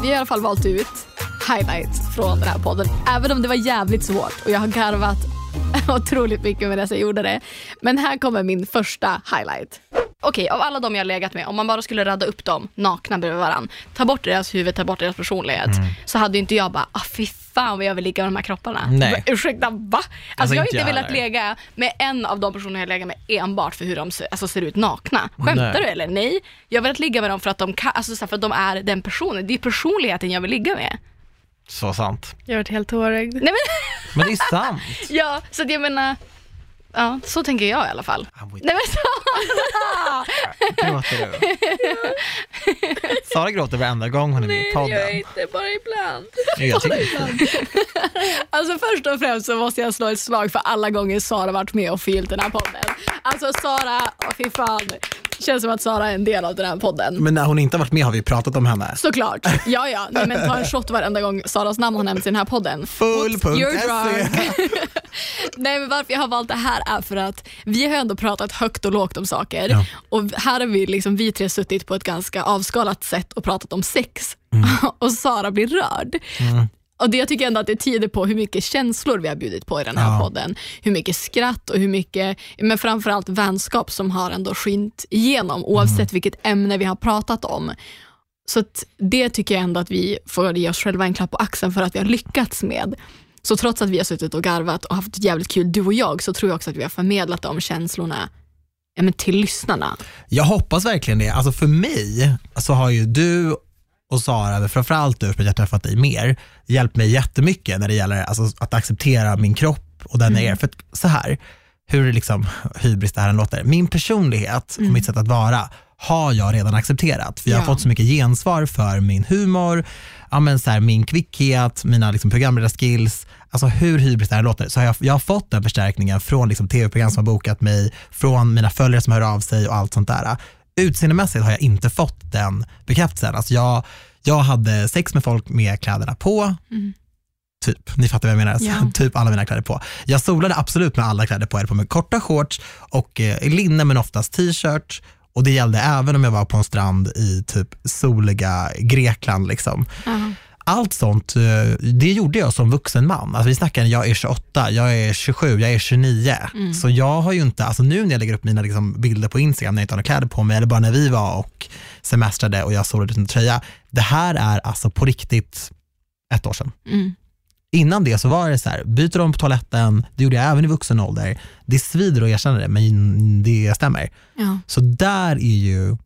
Vi har i alla fall valt ut highlights från den här podden, även om det var jävligt svårt och jag har garvat otroligt mycket med det jag gjorde det. Men här kommer min första highlight. Okej, av alla de jag har legat med, om man bara skulle radda upp dem nakna bredvid varandra, ta bort deras huvud, ta bort deras personlighet, så hade inte jag bara, ah, fy fan vad jag vill ligga med de här kropparna. Nej. Bara, Ursäkta, va? Alltså, Alltså, jag har inte jag velat lägga med en av de personer jag lägger med enbart för hur de ser, alltså, ser ut nakna. Skämtar Nej. du eller? Nej. Jag har velat ligga med dem för att de, kan, alltså, för att de är den personen. Det är personligheten jag vill ligga med. Så sant. Jag har varit helt tårögd. Nej men, Men det är sant. ja, så att jag menar, ja, så tänker jag i alla fall. Nej men Sara! Gråter du? Sara gråter varenda gång hon är med i podden. inte, bara ibland. Nej, jag tycker inte. Alltså först och främst så måste jag slå ett slag för alla gånger Sara varit med och fyllt den här podden. Alltså Sara, åh, fy fan. Känns som att Sara är en del av den här podden. Men när hon inte har varit med har vi pratat om henne. Såklart. Ja, ja. Nej, men ta en shot varenda gång Saras namn har nämnts i den här podden. Full.se. Nej, men varför jag har valt det här är för att vi har ändå pratat högt och lågt om saker. Ja. Och här har vi, liksom, vi tre suttit på ett ganska avskalat sätt och pratat om sex. och Sara blir rörd. Mm. Och det, Jag tycker ändå att det tyder på hur mycket känslor vi har bjudit på i den här Ja. podden. Hur mycket skratt och hur mycket, men framförallt vänskap som har ändå skint igenom oavsett Mm. vilket ämne vi har pratat om. Så det tycker jag ändå att vi får ge oss själva en klapp på axeln för att vi har lyckats med. Så trots att vi har suttit och garvat och haft jävligt kul, du och jag, så tror jag också att vi har förmedlat de känslorna ja, men till lyssnarna. Jag hoppas verkligen det. Alltså för mig så har ju du och Sara, framförallt du, för att jag träffat dig mer, hjälpt mig jättemycket när det gäller alltså, att acceptera min kropp och den jag är. För så här, hur liksom, hybris det här än låter, min personlighet och mitt sätt att vara har jag redan accepterat. För jag har Ja. fått så mycket gensvar för min humor, ja, men så här, min kvickhet, mina liksom, programledarskills, alltså hur hybris det här låter, så har jag, jag har fått den förstärkningen från liksom, tv-program som har bokat mig, från mina följare som hör av sig och allt sånt där. Utseendemässigt har jag inte fått den bekräftelsen. Alltså jag, jag hade sex med folk med kläderna på, typ, ni fattar vad jag menar, Ja. typ alla mina kläder på. Jag solade absolut med alla kläder på, jag hade på mig korta shorts och eh, linne men oftast t-shirt Och det gällde även om jag var på en strand i typ soliga Grekland. Liksom. Ja. Allt sånt, eh, det gjorde jag som vuxen man. Alltså vi snackar, jag är 28, jag är 27, jag är 29. Mm. Så jag har ju inte, alltså nu när jag lägger upp mina liksom bilder på Instagram när jag inte har några kläder på mig, eller bara när vi var och semestrade och jag solade utan tröja. Det här är alltså på riktigt ett år sedan. Mm. Innan det så var det så här, byter de på toaletten, det gjorde jag även i vuxen ålder. Det svider att erkänna det, men det stämmer. Ja. Så där är ju,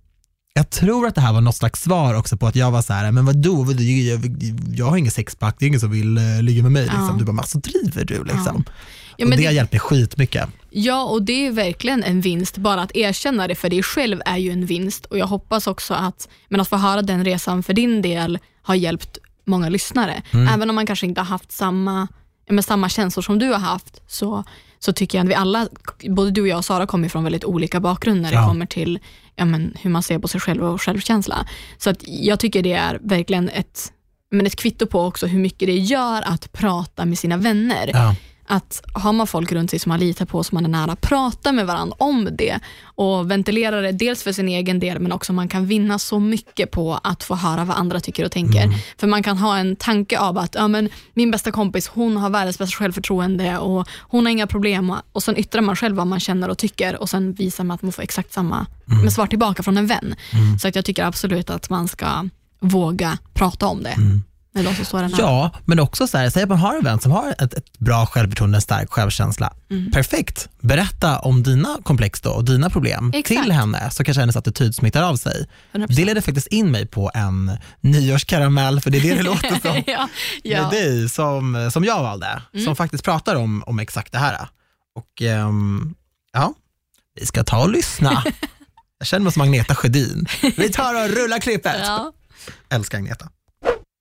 jag tror att det här var något slags svar också på att jag var så här, men vadå, jag, jag har ingen sexpack, det är ingen som vill uh, ligga med mig. Liksom. Ja. Du bara, men alltså driver du liksom? Ja, och men det har hjälpt mig skitmycket. ja, och det är verkligen en vinst. Bara att erkänna det för dig själv är ju en vinst. Och Jag hoppas också att, men att få höra den resan för din del har hjälpt många lyssnare. Mm. Även om man kanske inte har haft samma, ja, men samma känslor som du har haft, så, så tycker jag att vi alla, både du och jag och Sara kommer från väldigt olika bakgrunder när det Ja. kommer till ja, men, hur man ser på sig själv och självkänsla. Så att jag tycker det är verkligen ett, men ett kvitto på också hur mycket det gör att prata med sina vänner Ja. Att har man folk runt sig som man litar på, som man är nära, prata med varandra om det. Och ventilera det, dels för sin egen del, men också man kan vinna så mycket på att få höra vad andra tycker och tänker. För man kan ha en tanke av att ja, men min bästa kompis, hon har världens bästa självförtroende och hon har inga problem. Och, sen yttrar man själv vad man känner och tycker och sen visar man att man får exakt samma med svar tillbaka från en vän. Så att jag tycker absolut att man ska våga prata om det med de som står en nära. Ja, men också så här, säg att man har en vän som har ett, ett bra självförtroende, en stark självkänsla. Mm. Perfekt, berätta om dina komplex då och dina problem Exakt. till henne så kanske hennes attityd smittar av sig. 100%. Det leder faktiskt in mig på en nyårskaramell, för det är det det låter som. ja, med ja. dig som, som jag valde, Mm. som faktiskt pratar om, om exakt det här. Och ehm, ja, vi ska ta och lyssna. Jag känner mig som Agneta Sjödin. Vi tar och rullar klippet. Ja. Älskar Agneta.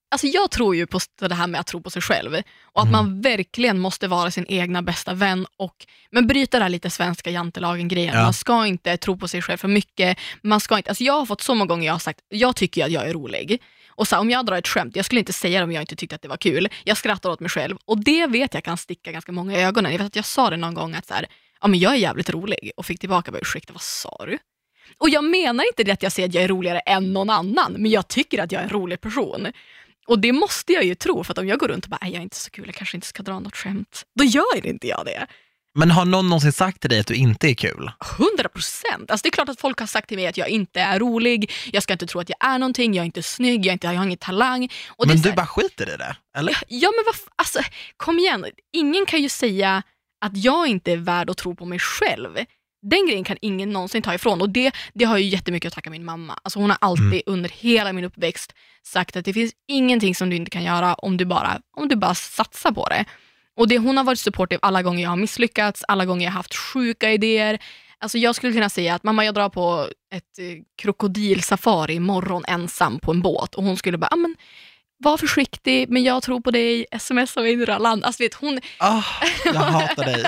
Alltså jag tror ju på det här med att tro på sig själv och att man verkligen måste vara sin egna bästa vän och men bryta det här lite svenska jantelagen-grejen. Ja. Man ska inte tro på sig själv för mycket. Man ska inte, alltså jag har fått så många gånger jag har sagt, jag tycker att jag är rolig. Och så här, om jag drar ett skämt, jag skulle inte säga det om jag inte tyckte att det var kul. Jag skrattar åt mig själv och det vet jag kan sticka ganska många i ögonen. Jag vet att jag sa det någon gång att så här, ja, men jag är jävligt rolig och fick tillbaka, bara, ursäkta vad sa du? Och jag menar inte det att jag säger att jag är roligare än någon annan, men jag tycker att jag är en rolig person. Och det måste jag ju tro, för att om jag går runt och bara, "Nej, jag är inte så kul, jag kanske inte ska dra något skämt. Då gör inte jag det. Men har någon någonsin sagt till dig att du inte är kul? 100 procent. Alltså det är klart att folk har sagt till mig att jag inte är rolig, jag ska inte tro att jag är någonting, jag är inte snygg, jag, inte, jag har ingen talang. Och Men du här- bara skiter i det, eller? Ja men vad, alltså, kom igen, ingen kan ju säga att jag inte är värd att tro på mig själv. Den grejen kan ingen någonsin ta ifrån och det, det har ju jättemycket att tacka min mamma. Alltså hon har alltid Mm. under hela min uppväxt sagt att det finns ingenting som du inte kan göra om du bara, om du bara satsar på det. Och det, Hon har varit supportive alla gånger jag har misslyckats, alla gånger jag har haft sjuka idéer. Alltså jag skulle kunna säga att mamma jag drar på ett eh, krokodilsafari imorgon ensam på en båt och hon skulle bara, ah, men, var försiktig, men jag tror på dig, smsa mig när land. Alltså, vet, hon, Ah, jag hatar dig.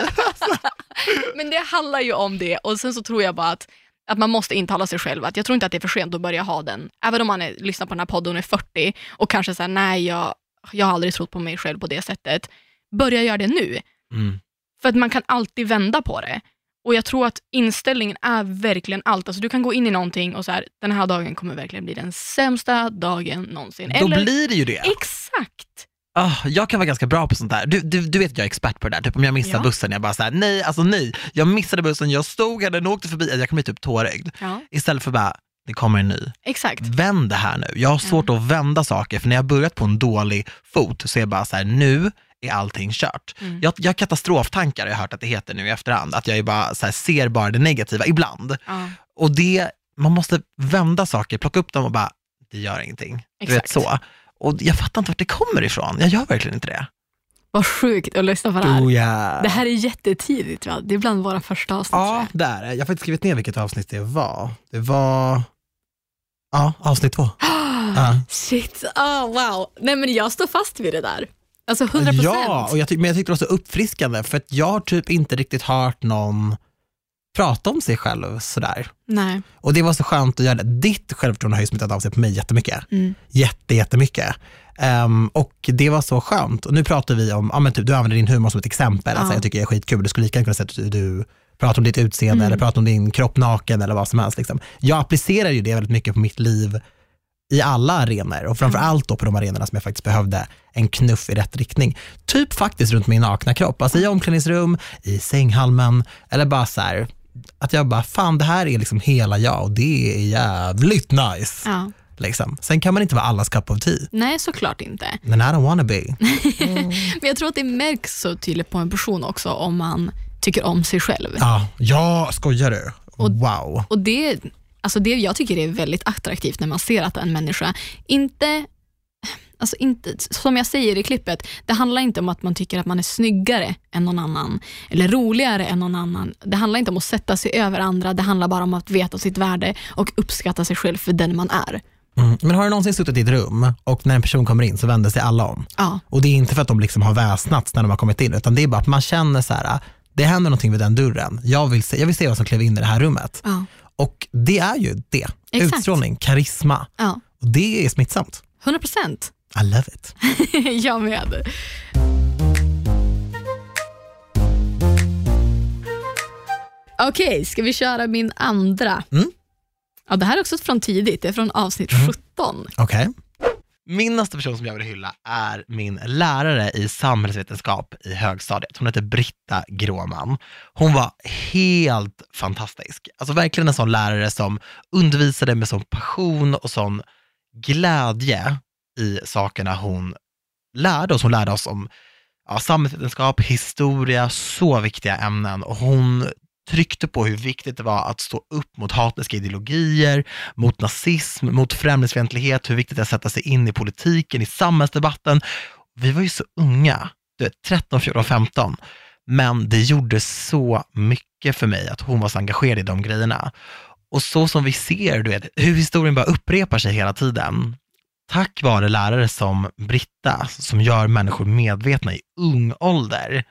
men det handlar ju om det och sen så tror jag bara att, att man måste intala sig själv att jag tror inte att det är för sent att börja ha den. Även om man är, lyssnar på den här podden och är 40 och kanske säger nej, jag, jag har aldrig trott på mig själv på det sättet. Börja göra det nu. Mm. För att man kan alltid vända på det. Och jag tror att inställningen är verkligen allt. Alltså du kan gå in i någonting och så här, den här dagen kommer verkligen bli den sämsta dagen någonsin. Då blir det ju det. Exakt! Ah, jag kan vara ganska bra på sånt där. Du, du, du vet att jag är expert på det där. Typ om jag missar Ja. bussen, jag bara såhär, nej, alltså nej. Jag missade bussen, jag stod här, den åkte förbi, jag kan bli typ tårögd. Ja, Istället för bara, det kommer en ny. exakt. Vänd det här nu. Jag har svårt att vända saker, för när jag börjat på en dålig fot så är jag bara så här: nu är allting kört. Mm. Jag, jag har katastroftankar, har jag hört att det heter nu i efterhand. Att jag är bara, här, ser bara det negativa ibland. Ja. Och det, man måste vända saker, plocka upp dem och bara, det gör ingenting. Du vet Exakt. så. Och jag fattar inte vart det kommer ifrån. Jag gör verkligen inte det. Vad sjukt att lyssna på det här. Oh, yeah. Det här är jättetidigt, va? det är bland våra första avsnitt. Ja, det är det. Jag har faktiskt skrivit ner vilket avsnitt det var. Det var, ja, avsnitt två. Ja. Shit, oh, wow. Nej men jag står fast vid det där. Alltså 100 procent. Ja, och jag men jag tyckte det var så uppfriskande för att jag har typ inte riktigt hört någon prata om sig själv sådär. Nej. Och det var så skönt att göra det. Ditt självförtroende har ju smittat av sig på mig jättemycket. Mm. Jätte, jättemycket. Um, och det var så skönt. Och nu pratar vi om, ja men typ du använder din humor som ett exempel. Alltså Ja. jag tycker det är skitkul. Du skulle lika gärna kunna säga att du, du prata om ditt utseende eller prata om din kropp naken eller vad som helst. Liksom. Jag applicerar ju det väldigt mycket på mitt liv i alla arenor och framför allt då på de arenorna som jag faktiskt behövde en knuff i rätt riktning. Typ faktiskt runt min nakna kropp, alltså i omklädningsrum, i sänghalmen eller bara så här, att jag bara, fan det här är liksom hela jag och det är jävligt nice. Ja. Liksom. Sen kan man inte vara allas cup of tea, Nej, såklart inte. men I don't wanna be. Men jag tror att det märks så tydligt på en person också om man tycker om sig själv. Ja, ja skojar du? Och- wow. Och det, alltså det jag tycker är väldigt attraktivt när man ser att en människa inte Alltså inte, som jag säger i klippet, det handlar inte om att man tycker att man är snyggare än någon annan eller roligare än någon annan. Det handlar inte om att sätta sig över andra, det handlar bara om att veta sitt värde och uppskatta sig själv för den man är. Mm. Men har du någonsin suttit i ett rum och när en person kommer in så vänder sig alla om? Ja, Och det är inte för att de liksom har väsnats när de har kommit in, utan det är bara att man känner så här, det händer någonting vid den dörren. Jag vill se, jag vill se vad som klev in i det här rummet. ja, Och det är ju det. Exakt. Utstrålning, karisma. ja. Och det är smittsamt. 100 procent. I love it. jag med. Okej, ska vi köra min andra? Mm. Ja, det här är också från tidigt, det är från avsnitt 17. Okej. Min nästa person som jag vill hylla är min lärare i samhällsvetenskap i högstadiet. Hon heter Britta Gråman. Hon var helt fantastisk. Alltså verkligen en sån lärare som undervisade med sån passion och sån glädje i sakerna hon lärde oss. Hon lärde oss om ja, samhällsvetenskap, historia, så viktiga ämnen och hon tryckte på hur viktigt det var att stå upp mot hatiska ideologier, mot nazism, mot främlingsfientlighet, hur viktigt det är att sätta sig in i politiken, i samhällsdebatten. Vi var ju så unga, du vet, 13, 14, 15, men det gjorde så mycket för mig att hon var så engagerad i de grejerna. Och så som vi ser, du vet, hur historien bara upprepar sig hela tiden. Tack vare lärare som Britta, som gör människor medvetna i ung ålder,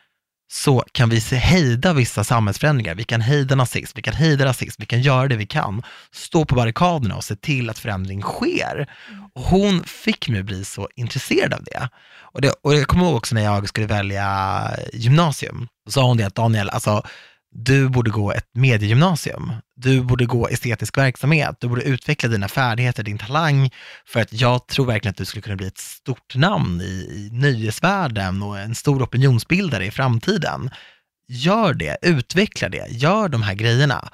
så kan vi hejda vissa samhällsförändringar. Vi kan hejda nazism, vi kan hejda rasism, vi kan göra det vi kan. Stå på barrikaderna och se till att förändring sker. Och hon fick mig att bli så intresserad av det. Och, det, och jag kommer ihåg också när jag skulle välja gymnasium, så sa hon det att Daniel, alltså, du borde gå ett mediegymnasium. Du borde gå estetisk verksamhet. Du borde utveckla dina färdigheter, din talang. För att jag tror verkligen att du skulle kunna bli ett stort namn i, i nöjesvärlden och en stor opinionsbildare i framtiden. Gör det, utveckla det, gör de här grejerna.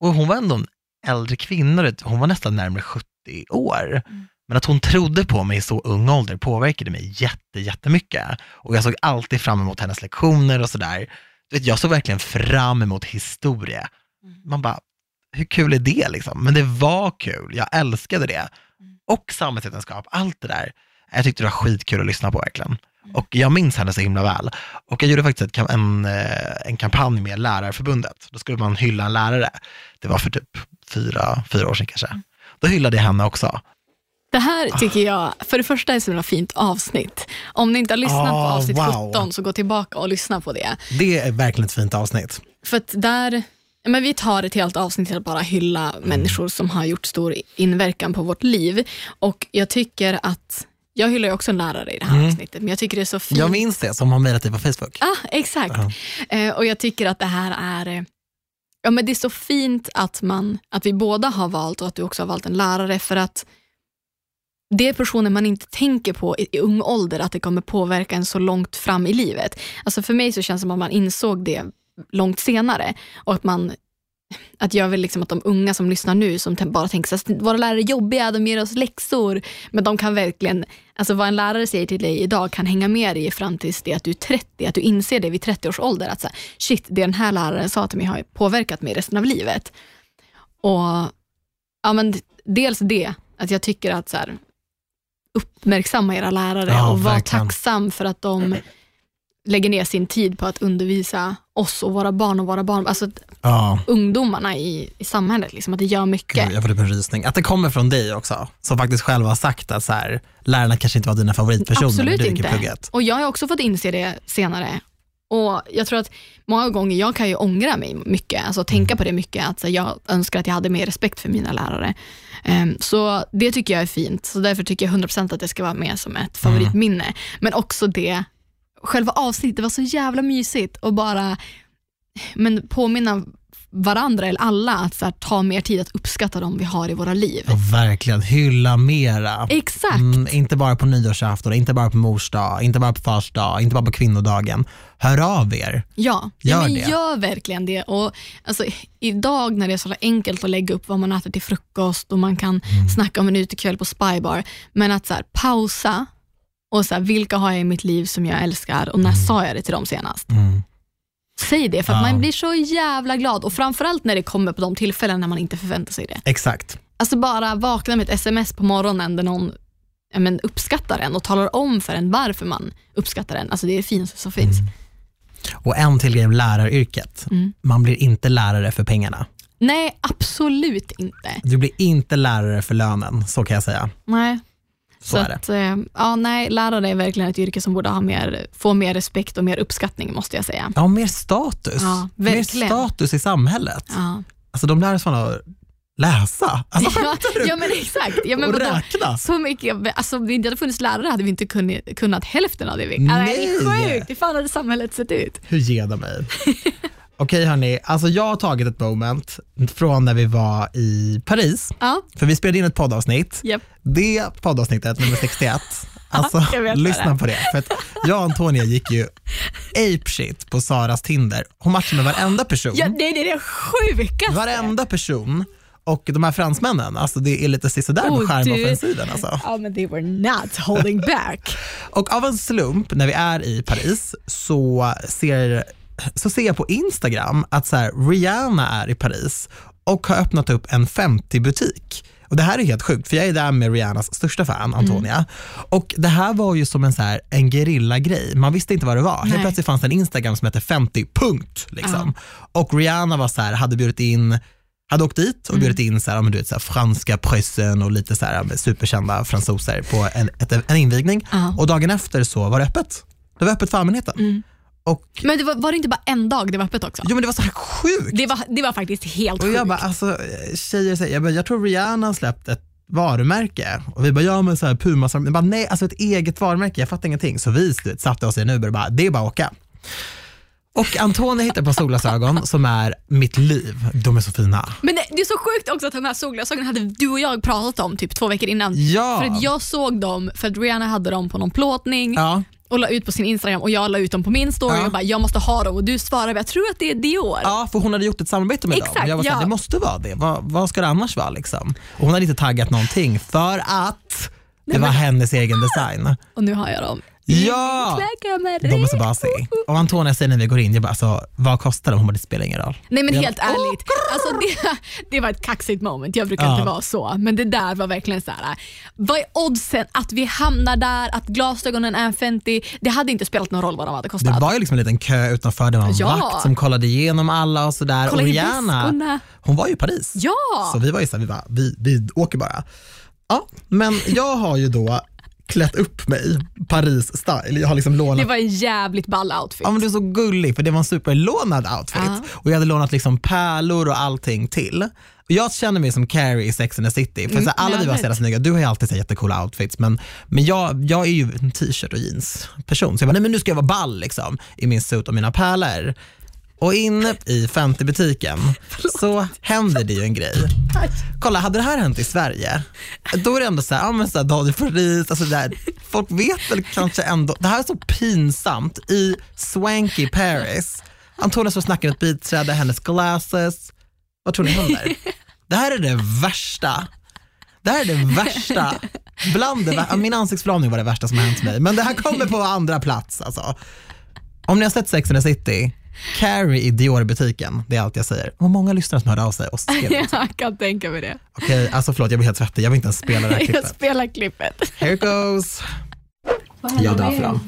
Och hon var ändå en äldre kvinna, hon var nästan närmare 70 år. Men att hon trodde på mig i så ung ålder påverkade mig jätte, jättemycket. Och jag såg alltid fram emot hennes lektioner och sådär. Du vet, Jag såg verkligen fram emot historia. Man bara, hur kul är det liksom? Men det var kul, jag älskade det. Och samhällsvetenskap, allt det där. Jag tyckte det var skitkul att lyssna på verkligen. Och jag minns henne så himla väl. Och jag gjorde faktiskt ett, en, eh, en kampanj med Lärarförbundet. Då skulle man hylla en lärare. Det var för typ fyra, fyra år sedan kanske. Då hyllade jag henne också. Det här tycker jag, för det första är ett så himla fint avsnitt. Om ni inte har lyssnat på Ah, avsnitt wow. 17 så gå tillbaka och lyssna på det. Det är verkligen ett fint avsnitt. För att där, men vi tar ett helt avsnitt till att bara hylla Mm. människor som har gjort stor inverkan på vårt liv. Och jag tycker att, jag hyllar ju också en lärare i det här avsnittet, men jag tycker det är så fint. Mm. Jag minns det som har mejlat dig på Facebook. Ja, exakt. Eh, och jag tycker att det här är eh, Ja, men det är så fint att, man, att vi båda har valt och att du också har valt en lärare för att det är personer man inte tänker på i, i ung ålder att det kommer påverka en så långt fram i livet. Alltså för mig så känns det som att man insåg det långt senare och att man att jag vill liksom att de unga som lyssnar nu som bara tänker att våra lärare är jobbiga, de ger oss läxor. Men de kan verkligen, alltså vad en lärare säger till dig idag kan hänga med dig fram tills det att du är 30, att du inser det vid 30 års ålder. Att så här, shit, det den här läraren sa till mig har påverkat mig resten av livet. Och ja, men dels det, att jag tycker att så här, uppmärksamma era lärare Ja, och var verkligen. tacksam för att de lägger ner sin tid på att undervisa oss och våra barn och våra barn, alltså Ja, ungdomarna i, i samhället. Liksom, att det gör mycket. Gud, jag får typ en rysning. Att det kommer från dig också, som faktiskt själv har sagt att så här, lärarna kanske inte var dina favoritpersoner Absolut när du gick i inte. plugget. Och jag har också fått inse det senare. Och Jag tror att många gånger, jag kan ju ångra mig mycket, alltså tänka på det mycket, att jag önskar att jag hade mer respekt för mina lärare. Ehm, så det tycker jag är fint, så därför tycker jag 100% att det ska vara med som ett favoritminne. Men också det, själva avsnittet var så jävla mysigt och bara men påminna varandra eller alla att så här, ta mer tid att uppskatta dem vi har i våra liv. Och verkligen hylla mera. Exakt. Mm, inte bara på nyårsafton, inte bara på mors dag, inte bara på fars dag, inte bara på kvinnodagen. Hör av er. Ja, Gör ja men det. gör verkligen det. Och, alltså, idag när det är så enkelt att lägga upp vad man äter till frukost och man kan Mm. snacka om en utekväll på Spybar, men att så här, pausa och så här, vilka har jag i mitt liv som jag älskar och när sa jag det till dem senast? Mm. Säg det för att Ja. man blir så jävla glad och framförallt när det kommer på de tillfällen när man inte förväntar sig det. Exakt. Alltså bara vakna med ett sms på morgonen där någon men, uppskattar en och talar om för en varför man uppskattar en. Alltså det är det finaste som finns. Och en till grej om läraryrket. Mm. Man blir inte lärare för pengarna. Nej, absolut inte. Du blir inte lärare för lönen, så kan jag säga. Nej. Så det. att, eh, ja, nej, lärare är verkligen ett yrke som borde ha mer, få mer respekt och mer uppskattning måste jag säga. Ja, mer status. Ja, mer status i samhället. Ja, Alltså de lär att läsa. Alltså, ja, ja men exakt. Ja, men och vadå? räkna. Så mycket, alltså, om det inte hade funnits lärare hade vi inte kunnat, kunnat hälften av det vi Nej. Nej. Det är sjukt, hur fan hade samhället sett ut? Hur ger de mig? Okej hörni, alltså jag har tagit ett moment från när vi var i Paris, Ja, för vi spelade in ett poddavsnitt. japp. Det poddavsnittet, nummer 61, alltså lyssna på det. För att jag och Antonia gick ju apeshit på Saras Tinder. Hon matchade med varenda person. Ja, det är det sjukaste. Varenda person. Och de här fransmännen, alltså det är lite sisådär med Oh, charmoffensiven. Alltså. Ja, men they were not holding back. Och av en slump när vi är i Paris så ser, så ser jag på Instagram att så här, Rihanna är i Paris och har öppnat upp en 50-butik. Och Det här är helt sjukt för jag är där med Rihannas största fan Antonia. Och Det här var ju som en, så här, en gerilla-grej. Man visste inte vad det var. Helt plötsligt fanns det en Instagram som hette 50 punkt. Liksom. Och Rihanna var så här, hade bjudit in hade åkt dit och bjudit in så här, ja, du vet, så här, franska preussen och lite så här, superkända fransoser på en, ett, en invigning. Ja. Och dagen efter så var det öppet. Det var öppet för allmänheten. Och, Men det var, var det inte bara en dag det var öppet också? jo men det var så här sjukt. Det var, det var faktiskt helt Och sjukt. jag bara, alltså tjejer säger, jag, bara, jag tror Rihanna har släppt ett varumärke och vi bara, ja men så här Puma, jag bara, nej alltså ett eget varumärke, jag fattar ingenting. Så vi vet, satte oss i en Uber och bara, det är bara att åka. Och Antonija hittade på solglasögon som är mitt liv. De är så fina. Men det, det är så sjukt också att de här solglasögonen hade du och jag pratat om typ två veckor innan. Ja. För att jag såg dem, för att Rihanna hade dem på någon plåtning Ja. Och la ut på sin Instagram och jag la ut dem på min story Ja. och bara jag måste ha dem och du svarade jag tror att det är Dior. Ja, för hon hade gjort ett samarbete med Exakt, dem. Jag var såhär, ja. det måste vara det. Vad, vad ska det annars vara? Liksom? Och hon hade inte taggat någonting för att det var hennes egen design. Och nu har jag dem. Ja! De är så basic. Och Antonia säger när vi går in, jag bara, alltså, vad kostar de? Hon bara, det spelar ingen roll. Nej men Jag helt bara, ärligt, alltså det, det var ett kaxigt moment. Jag brukar Ja. inte vara så, men det där var verkligen så här. Vad är oddsen att vi hamnar där, att glasögonen är en 50? Det hade inte spelat någon roll vad de hade Det kostat. var ju liksom en liten kö utanför, det var en Ja. vakt som kollade igenom alla och sådär. Kolla och Rihanna, hon var ju i Paris. Ja! Så vi var ju såhär, vi, bara, vi, vi åker bara. Ja, men jag har ju då klätt upp mig Paris-style. Jag har liksom lånat Det var en jävligt ball outfit. Ja men du är så gullig för det var en superlånad outfit Ja. och jag hade lånat liksom pärlor och allting till. Jag känner mig som Carrie i Sex and the City, för så här, alla vi var så jävla snygga, du har ju alltid så jättecoola outfits men, men jag, jag är ju en t-shirt och jeans person så jag bara, nej men nu ska jag vara ball liksom i min suit och mina pärlor. Och inne i 50-butiken så händer det ju en grej. Kolla, hade det här hänt i Sverige, då är det ändå så här, ja men så här, Daniel Paris, alltså där, folk vet väl kanske ändå, det här är så pinsamt i swanky Paris. Antonia står och snackar med ett biträde, hennes glasses. Vad tror ni händer? Det här är det värsta. Det här är det värsta. Bland det, min ansiktsförlamning var det värsta som har hänt mig, men det här kommer på andra plats. Alltså. Om ni har sett Sex and the City, Carrie i Dior-butiken, det är allt jag säger. Och många lyssnare som hörde av sig och skrev. jag kan tänka mig det. Okej, alltså förlåt, jag blir helt svettig. Jag vill inte ens spela det här Jag klippet. spelar klippet. Here it goes. Jag dör för dem.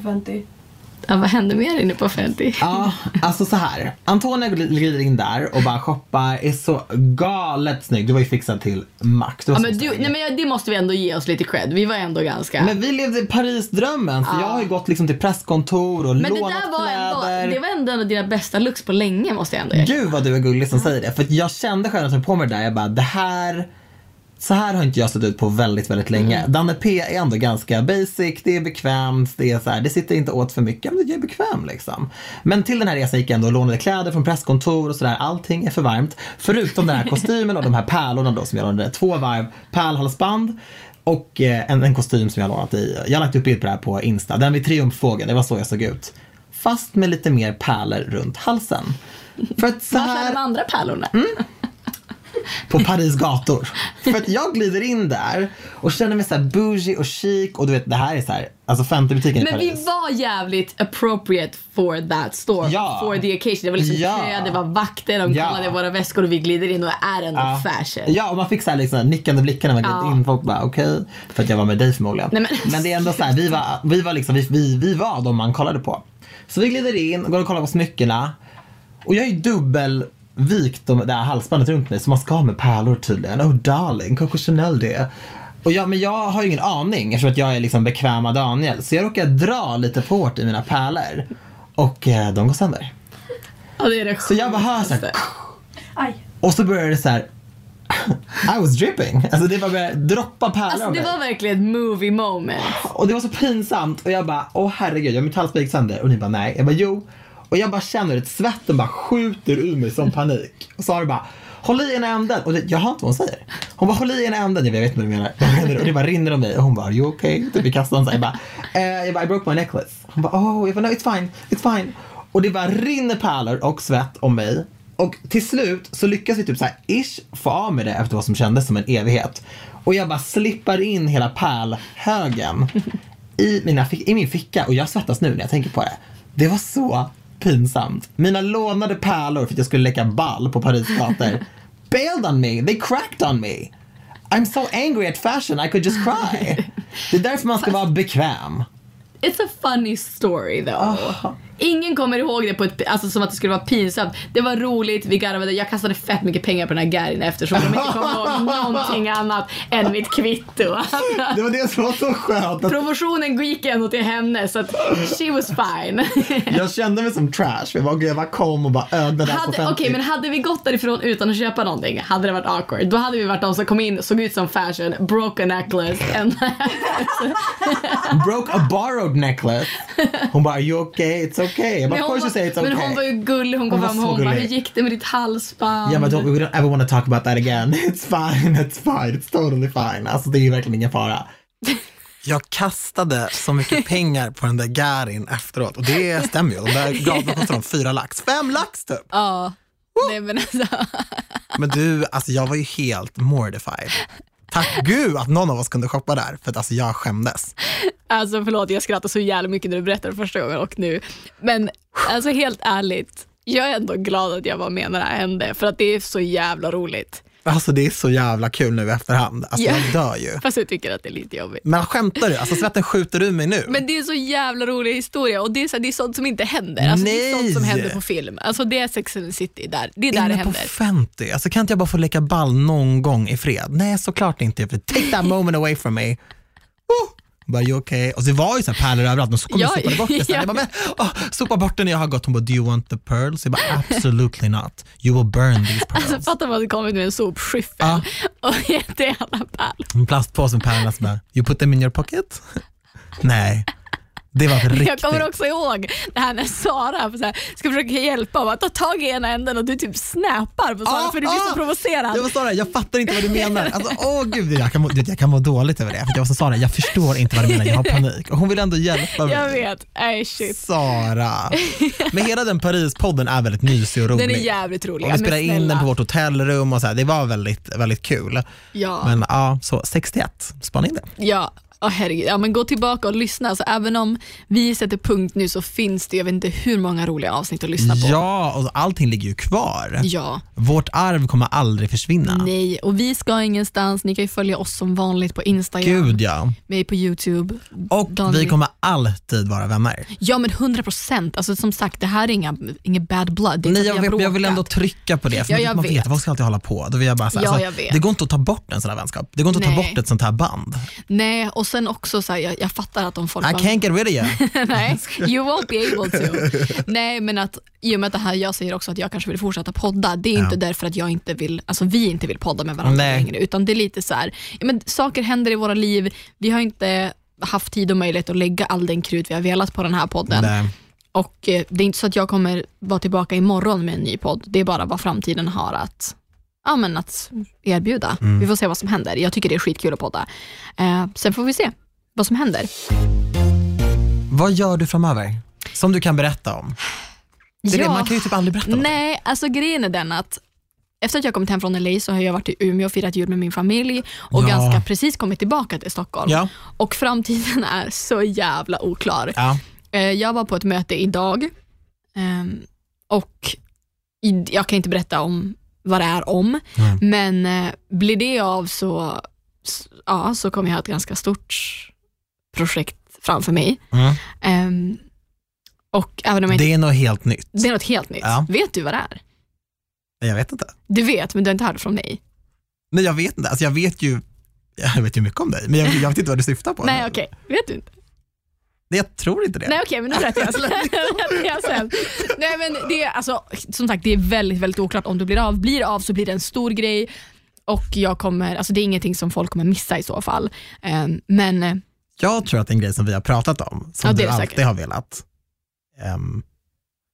Ja, vad hände mer inne på 50? Ja, alltså så här. Antonia glider in där och bara shoppar, är så galet snygg. Du var ju fixad till max. Ja, men du, nej, men jag- det måste vi ändå ge oss lite cred. Vi var ändå ganska... Men vi levde Paris-drömmen, för jag har ju gått liksom till presskontor och Men det lånat där var kläder. ändå, det var ändå en av dina bästa looks på länge måste jag ändå erkänna. Gud vad du är gullig som säger det. För jag kände själv när jag på mig det där, jag bara det här, så här har inte jag sett ut på väldigt, väldigt länge. Mm. Danne P är ändå ganska basic, det är bekvämt, det är så här, det sitter inte åt för mycket, men det är bekväm liksom. Men till den här resan gick jag ändå och lånade kläder från presskontor och sådär. Allting är för varmt. Förutom den här kostymen och de här pärlorna då som jag lånade. Två varv pärlhalsband och eh, en, en kostym som jag lånat i. Jag har lagt upp bild på det här på Insta. Den vid triumfbågen, det var så jag såg ut. Fast med lite mer pärlor runt halsen. För att så Var är här, de andra pärlorna? På Paris gator. För att jag glider in där och känner mig så här bougie och chic och du vet det här är så här, alltså Fenty-butiken i Men vi Paris. var jävligt appropriate for that store, Ja. for the occasion. Det var liksom Ja. kö, det var vakter, de Ja. kollade våra väskor och vi glider in och är ändå Ja. fashion. Ja, och man fick så här liksom nickande blickar när man gled Ja. in. Folk bara okej, för att jag var med dig förmodligen. Nej, men... det är ändå så här, vi var, vi var liksom, vi, vi, vi var de man kollade på. Så vi glider in och går och kollar på smyckena. Och jag är ju dubbelvikt de- det här halsbandet runt mig så man ska ha med pärlor tydligen. Oh darling, Coco Chanel det. Och jag, men jag har ju ingen aning eftersom att jag är liksom bekväma Daniel. Så jag råkar dra lite för hårt i mina pärlor. Och eh, de går sönder. Ja, det är det Så jag bara hör så här, sjukaste. Aj. och så började det så här. I was dripping. Alltså det var bara droppa pärlor Alltså det var verkligen ett movie moment. Och det var så pinsamt och jag bara, åh herregud, jag har mitt halsband gick sönder. Och ni bara, nej. Jag bara, jo. Och jag bara känner att svetten bara skjuter ur mig som panik. Och Sara bara, håll i ena änden. Och det, jag hör inte vad hon säger. Hon bara, håll i ena änden. Jag vet inte vad du menar. Menar? Och det bara rinner om mig. Och hon bara, are you okay? Typ i kassan. Så jag bara, eh, jag bara, I broke my necklace. Hon bara, oh, jag bara, no it's fine, it's fine. Och det bara rinner pärlor och svett om mig. Och till slut så lyckas vi typ så här ish få av med det efter vad som kändes som en evighet. Och jag bara slippar in hela pärlhögen i, mina, fick- i min ficka och jag svettas nu när jag tänker på det. Det var så pinsamt. Mina lånade pärlor för att jag skulle leka ball på Paris gator bailed on me, they cracked on me. I'm so angry at fashion I could just cry. Det är därför man ska vara bekväm. It's a funny story though. Ah. Ingen kommer ihåg det på ett, alltså, som att det skulle vara pinsamt. Det var roligt, vi garvade. Jag kastade fett mycket pengar på den här Garin eftersom de inte kom ihåg någonting annat än mitt kvitto. Det var det som var så skönt. Att Promotionen gick ändå till henne så att she was fine. jag kände mig som trash. Jag bara, jag bara kom och bara ögnade allt Hade, Okej, offentligt. men hade vi gått därifrån utan att köpa någonting hade det varit awkward. Då hade vi varit de som kom in, såg ut som fashion, broke a necklace and broke a borrowed necklace. Hon bara, are you okay? It's okay. Bara, Men course you say it's var, okay. men hon var ju gullig, hon kom Hon fram och hon bara, hur gick det med ditt halsband? Ja men don't, we don't ever want to talk about that again. It's fine, it's fine, it's totally fine. Alltså det är verkligen ingen fara. Jag kastade så mycket pengar på den där Garin efteråt och det stämmer ju. De där gatorna kostade de fyra lax. Fem lax typ. Ja. Nej men alltså. Men du, alltså jag var ju helt mortified. Tack gud att någon av oss kunde shoppa där för att alltså jag skämdes. Alltså förlåt, jag skrattade så jävla mycket när du berättade första gången och nu. Men alltså helt ärligt, jag är ändå glad att jag var med när det här hände för att det är så jävla roligt. Alltså det är så jävla kul nu i efterhand. Alltså Ja. jag dör ju. Fast jag tycker att det är lite jobbigt. Men skämtar du? Alltså svetten skjuter ur mig nu. Men det är så jävla rolig historia och det är, så, det är sånt som inte händer. Alltså, det är sånt som Nej. händer på film. Alltså det är Sex and the City, där. det är där det Inne på händer. Fenty. Alltså kan inte jag bara få leka ball någon gång i fred? Nej, såklart inte. Take that moment away from me. Oh. Bara, you okay? Och det var ju så här pärlor överallt, men så kom Ja, jag sopade bort det. Ja. Jag bara, men, oh, sopa bort det när jag har gått. Hon bara, do you want the pearls? Jag bara, absolutely not. You will burn these pearls. Alltså fatta man hade kommit med en sopskyffel Ja. och gett alla pärlor. En plastpåse med pärlorna, så bara, you put them in your pocket? Nej, det var riktigt. Jag kommer också ihåg det här när Sara så här, ska försöka hjälpa och ta tag i ena änden och du typ snappar på Sara Ah, för du blir ah! så provocerad. Jag var Sara, jag fattar inte vad du menar. Alltså, åh gud, jag kan, må, jag kan må dåligt över det. För jag var så Sara, jag förstår inte vad du menar, jag har panik. Och hon vill ändå hjälpa mig. Jag vet, nej shit. Sara. Men hela den Paris-podden är väldigt mysig och rolig. Den är jävligt rolig. och vi spelade in den på vårt hotellrum och så här. det var väldigt, väldigt kul. Ja. Men ja, så 61, spana in det. Ja, oh, herregud. Ja, men gå tillbaka och lyssna. Alltså, även om vi sätter punkt nu så finns det jag vet inte hur många roliga avsnitt att lyssna på. Ja, och allting ligger ju kvar. Ja, Vårt arv kommer aldrig försvinna. nej. Och vi ska ingenstans. Ni kan ju följa oss som vanligt på Instagram, Gud ja. mig på Youtube. Och Daniel. vi kommer alltid vara vänner. Ja men 100 procent. Alltså, som sagt, det här är inga, inget bad blood. Nej, jag, vill, jag vill ändå trycka på det. För Ja, man- jag man vet. vet, vad ska alltid hålla på? Då vill jag bara säga, Ja, alltså, jag vet. Det går inte att ta bort en sån här vänskap. Det går inte att ta Nej. bort ett sånt här band. Nej, och och sen också så här, jag, jag fattar att om folk I can't get rid of you. Nej, you won't be able to. Nej, men att i och med att det här, jag säger också att jag kanske vill fortsätta podda, det är Ja. inte därför att jag inte vill, alltså vi inte vill podda med varandra Nej. längre, utan det är lite så här, men saker händer i våra liv, vi har inte haft tid och möjlighet att lägga all den krut vi har velat på den här podden. Nej. Och eh, det är inte så att jag kommer vara tillbaka imorgon med en ny podd, det är bara vad framtiden har att, ja, men att erbjuda. Mm. Vi får se vad som händer. Jag tycker det är skitkul att podda. Eh, sen får vi se vad som händer. Vad gör du framöver? Som du kan berätta om? Det är det, Ja. man kan ju typ aldrig berätta om det. Nej, alltså grejen är den att efter att jag kommit hem från LA så har jag varit i Umeå och firat jul med min familj och Ja. ganska precis kommit tillbaka till Stockholm. Ja. Och framtiden är så jävla oklar. Ja. Eh, Jag var på ett möte idag ehm, och jag kan inte berätta om vad det är om, Mm. men eh, blir det av så, ja, så kommer jag ha ett ganska stort projekt framför mig. Mm. Ehm, och även om jag Det är något helt nytt. det är något helt nytt. Ja. Vet du vad det är? Jag vet inte. Du vet, men du har inte hört det från mig. Nej, jag vet inte. Alltså, jag vet ju jag vet ju mycket om dig, men jag, jag vet inte vad du syftar på. Nej, okej. Vet du inte? Nej, jag tror inte det. Nej, okej, men nu berättar jag, berättar jag sen. Nej, men det är, alltså, som sagt, det är väldigt, väldigt oklart om det blir av. Blir av så blir det en stor grej och jag kommer, alltså, det är ingenting som folk kommer missa i så fall. Ehm, men eh, Jag tror att det är en grej som vi har pratat om, som Ja, det du alltid säkert. har velat um,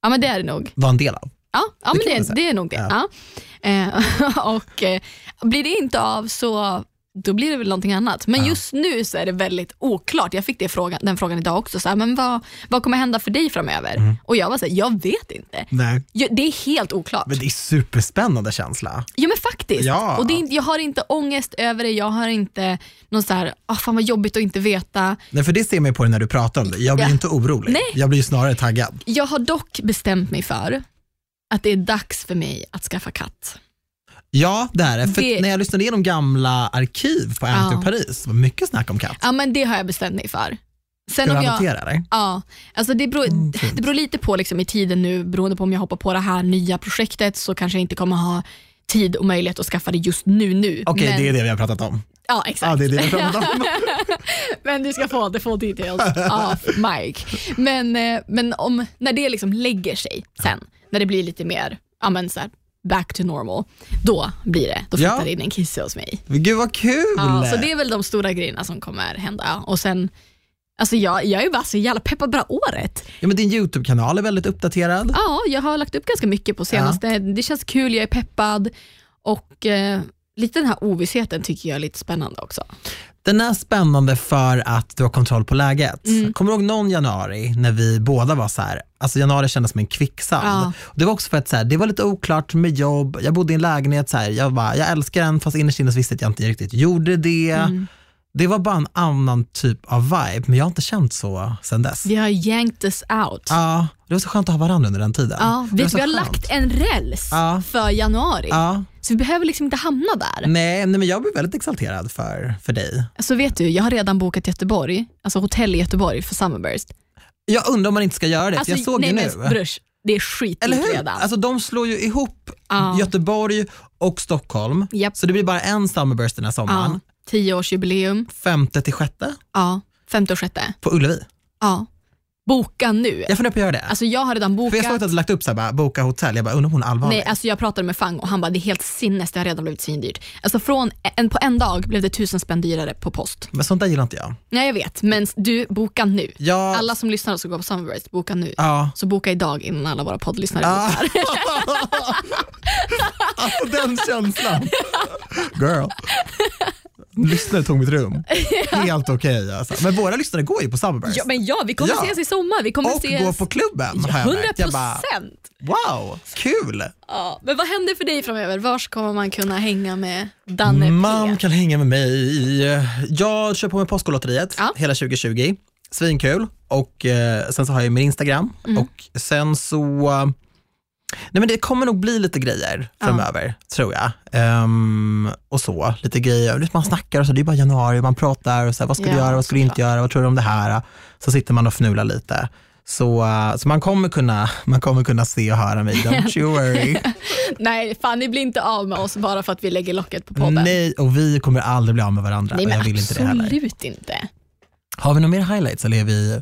ja, men det är det nog. vara en del av. Ja, ja Det men det, det är nog det. Ja. Eh, och eh, Blir det inte av så då blir det väl någonting annat. Men Ja. just nu så är det väldigt oklart. Jag fick det frågan, den frågan idag också. Så här, men vad, vad kommer hända för dig framöver? Mm. Och jag var så här, jag vet inte. Nej. Jag, det är helt oklart. Men det är superspännande känsla. Ja men faktiskt. Ja. Och är, jag har inte ångest över det, jag har inte någon så här, ah, fan vad jobbigt att inte veta. Nej, för det ser man på dig när du pratar om det. Jag blir Ja. inte orolig. Nej. Jag blir ju snarare taggad. Jag har dock bestämt mig för att det är dags för mig att skaffa katt. Ja, det är det. För Det- när jag lyssnade igenom gamla arkiv på Anty Ja. Paris, det var mycket snack om katt. Ja men det har jag bestämt mig för. Sen Ska du adoptera eller? Ja, alltså det beror, Mm, det beror lite på liksom i tiden nu, beroende på om jag hoppar på det här nya projektet så kanske jag inte kommer ha tid och möjlighet att skaffa det just nu. nu. Okej, Men- det är det vi har pratat om. Ja, exakt. Ja, det är det vi har pratat om. men du ska få the full details of Mike. Men, eh, men om, när det liksom lägger sig sen, när det blir lite mer ja, men så här, back to normal, då blir det. Då Ja. flyttar det in en kisse hos mig. Gud vad kul! Ja, så det är väl de stora grejerna som kommer hända. Och sen, alltså jag, jag är bara så jävla peppad bara året. Ja, men din YouTube-kanal är väldigt uppdaterad. Ja, jag har lagt upp ganska mycket på senaste. Det känns kul, jag är peppad och eh, lite den här ovissheten tycker jag är lite spännande också. Den är spännande för att du har kontroll på läget. Mm. Kommer du ihåg någon januari när vi båda var så här, alltså januari kändes som en kvicksand. Ja. Det var också för att så här, det var lite oklart med jobb, jag bodde i en lägenhet, så här, jag, bara, jag älskar den fast innerst inne visste jag inte riktigt gjorde det. Mm. Det var bara en annan typ av vibe, men jag har inte känt så sen dess. Vi har yanked us out. Ja, det var så skönt att ha varandra under den tiden. Ja, vi, vi har skönt. lagt en räls Ja. för januari, Ja, så vi behöver liksom inte hamna där. nej, nej, men jag blir väldigt exalterad för, för dig. Så vet du, jag har redan bokat Göteborg, alltså hotell i Göteborg för Summerburst. Jag undrar om man inte ska göra det, för jag såg nej, ju men nu. Brush, det är skitdyrt redan. Alltså de slår ju ihop Ja. Göteborg och Stockholm, Japp. så det blir bara en Summerburst den här sommaren. ja, tioårsjubileum, Femte till sjätte ja, femte och sjätte. på Ullevi. Ja. Boka nu. Jag funderar på att göra det. Alltså jag har redan för bokat. jag såg att du hade lagt upp så här, bara, boka hotell, jag bara undrar om hon är allvarlig. Nej, alltså jag pratade med Fang och han bara, det är helt sinnes, det har redan blivit svindyrt. Alltså från en, på en dag blev det tusen spänn dyrare på post. Men sånt där gillar inte jag. Nej jag vet, men du, boka nu. Ja, Alla som lyssnar och ska gå på Summerburst, boka nu. ja. Så boka idag innan alla våra poddlyssnare Ah. bokar. alltså den känslan. Girl. Lyssnare tog mitt rum. Helt okej alltså. Men våra lyssnare går ju på Summerburst. Ja, men ja, vi kommer Ja. ses i sommar. Vi kommer och ses... går på klubben jag 100 märkt. Jag bara, procent. wow, kul. Ja, men vad händer för dig framöver? Var kommer man kunna hänga med Danne Man P? kan hänga med mig. Jag kör på med Postkodlotteriet Ja. hela 2020. Svinkul. Och eh, sen så har jag min Instagram Mm. och sen så Nej men det kommer nog bli lite grejer Ja. framöver, tror jag. Ehm, och så, lite grejer. Du Man snackar och så, det är bara januari, man pratar och så här, vad ska du Ja, göra, vad ska du inte göra, vad tror du om det här? Så sitter man och fnular lite. Så, eh, så man, kommer kunna, man kommer kunna se och höra mig, don't you worry. Nej, fan ni blir inte av med oss bara för att vi lägger locket på podden. Nej, och vi kommer aldrig bli av med varandra. Nej men jag vill inte det heller. absolut inte. Har vi några mer highlights eller är vi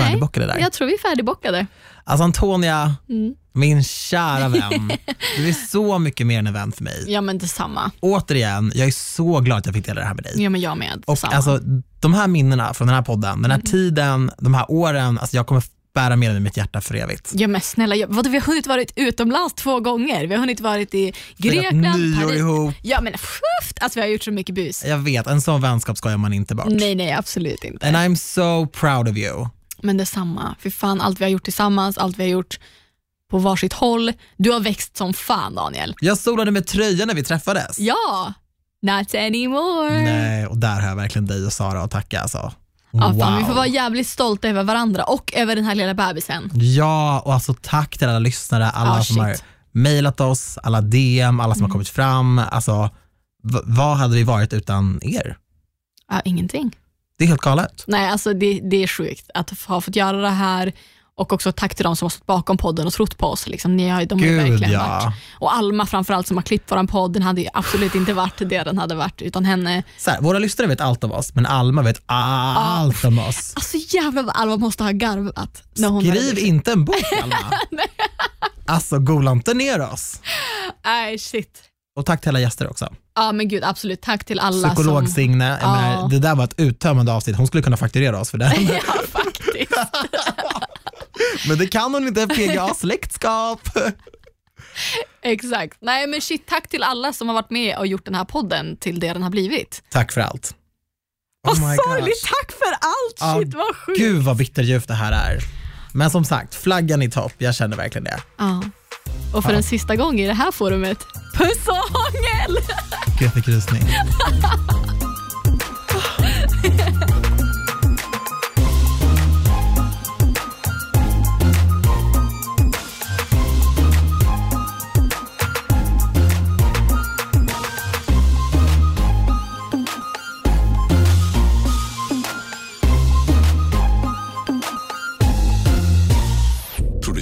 färdigbockade där? Jag tror vi är färdigbockade. Alltså Antonia, Mm. min kära vän. Du är så mycket mer än en vän för mig. Ja men detsamma. Återigen, jag är så glad att jag fick dela det här med dig. Ja men jag med. Och Detsamma. alltså, de här minnena från den här podden, den här Mm. tiden, de här åren, alltså jag kommer bära med i mitt hjärta för evigt. Ja men snälla, jag, vadå, vi har hunnit varit utomlands två gånger. Vi har hunnit varit i Grekland, nyår Paris. ihop. Ja men fuft, alltså vi har gjort så mycket bus. Jag vet, en sån vänskap skojar man inte bort. Nej nej absolut inte. And I'm so proud of you. Men detsamma, för fan allt vi har gjort tillsammans, allt vi har gjort på varsitt håll. Du har växt som fan Daniel. Jag solade med tröja när vi träffades. Ja, not anymore. Nej, och där har jag verkligen dig och Sara att tacka. Alltså. Ja, wow. fan, vi får vara jävligt stolta över varandra och över den här lilla bebisen. Ja, och alltså tack till alla lyssnare, alla Ah, som har mejlat oss, alla DM, alla som Mm. har kommit fram. Alltså, vad hade vi varit utan er? Ja, ingenting. Det är helt galet. Nej, alltså det, det är sjukt att ha fått göra det här och också tack till de som har stått bakom podden och trott på oss. Liksom. Ni har, de har Gud verkligen ja. varit. Och Alma framförallt som har klippt våran podd, den hade absolut inte varit det den hade varit utan henne. Så här, våra lyssnare vet allt om oss, men Alma vet allt om oss. Alltså jävlar vad Alma måste ha garvat. När hon Skriv inte en bok Alma. alltså gola inte ner oss. Nej shit. Och tack till alla gäster också. Ja men gud absolut, tack till alla Psykolog som... Signe, Ja. menar, det där var ett uttömmande avsnitt. Hon skulle kunna fakturera oss för det. Ja faktiskt. men det kan hon inte, PGA släktskap. Exakt. Nej men shit, tack till alla som har varit med och gjort den här podden till det den har blivit. Tack för allt. Vad Oh my sorgligt, tack för allt! Shit vad sjukt. Gud vad bitterljuvt det här är. Men som sagt, flaggan i topp, jag känner verkligen det. Ja. Och för Ja. en sista gång i det här forumet, puss och hångel! Gud jag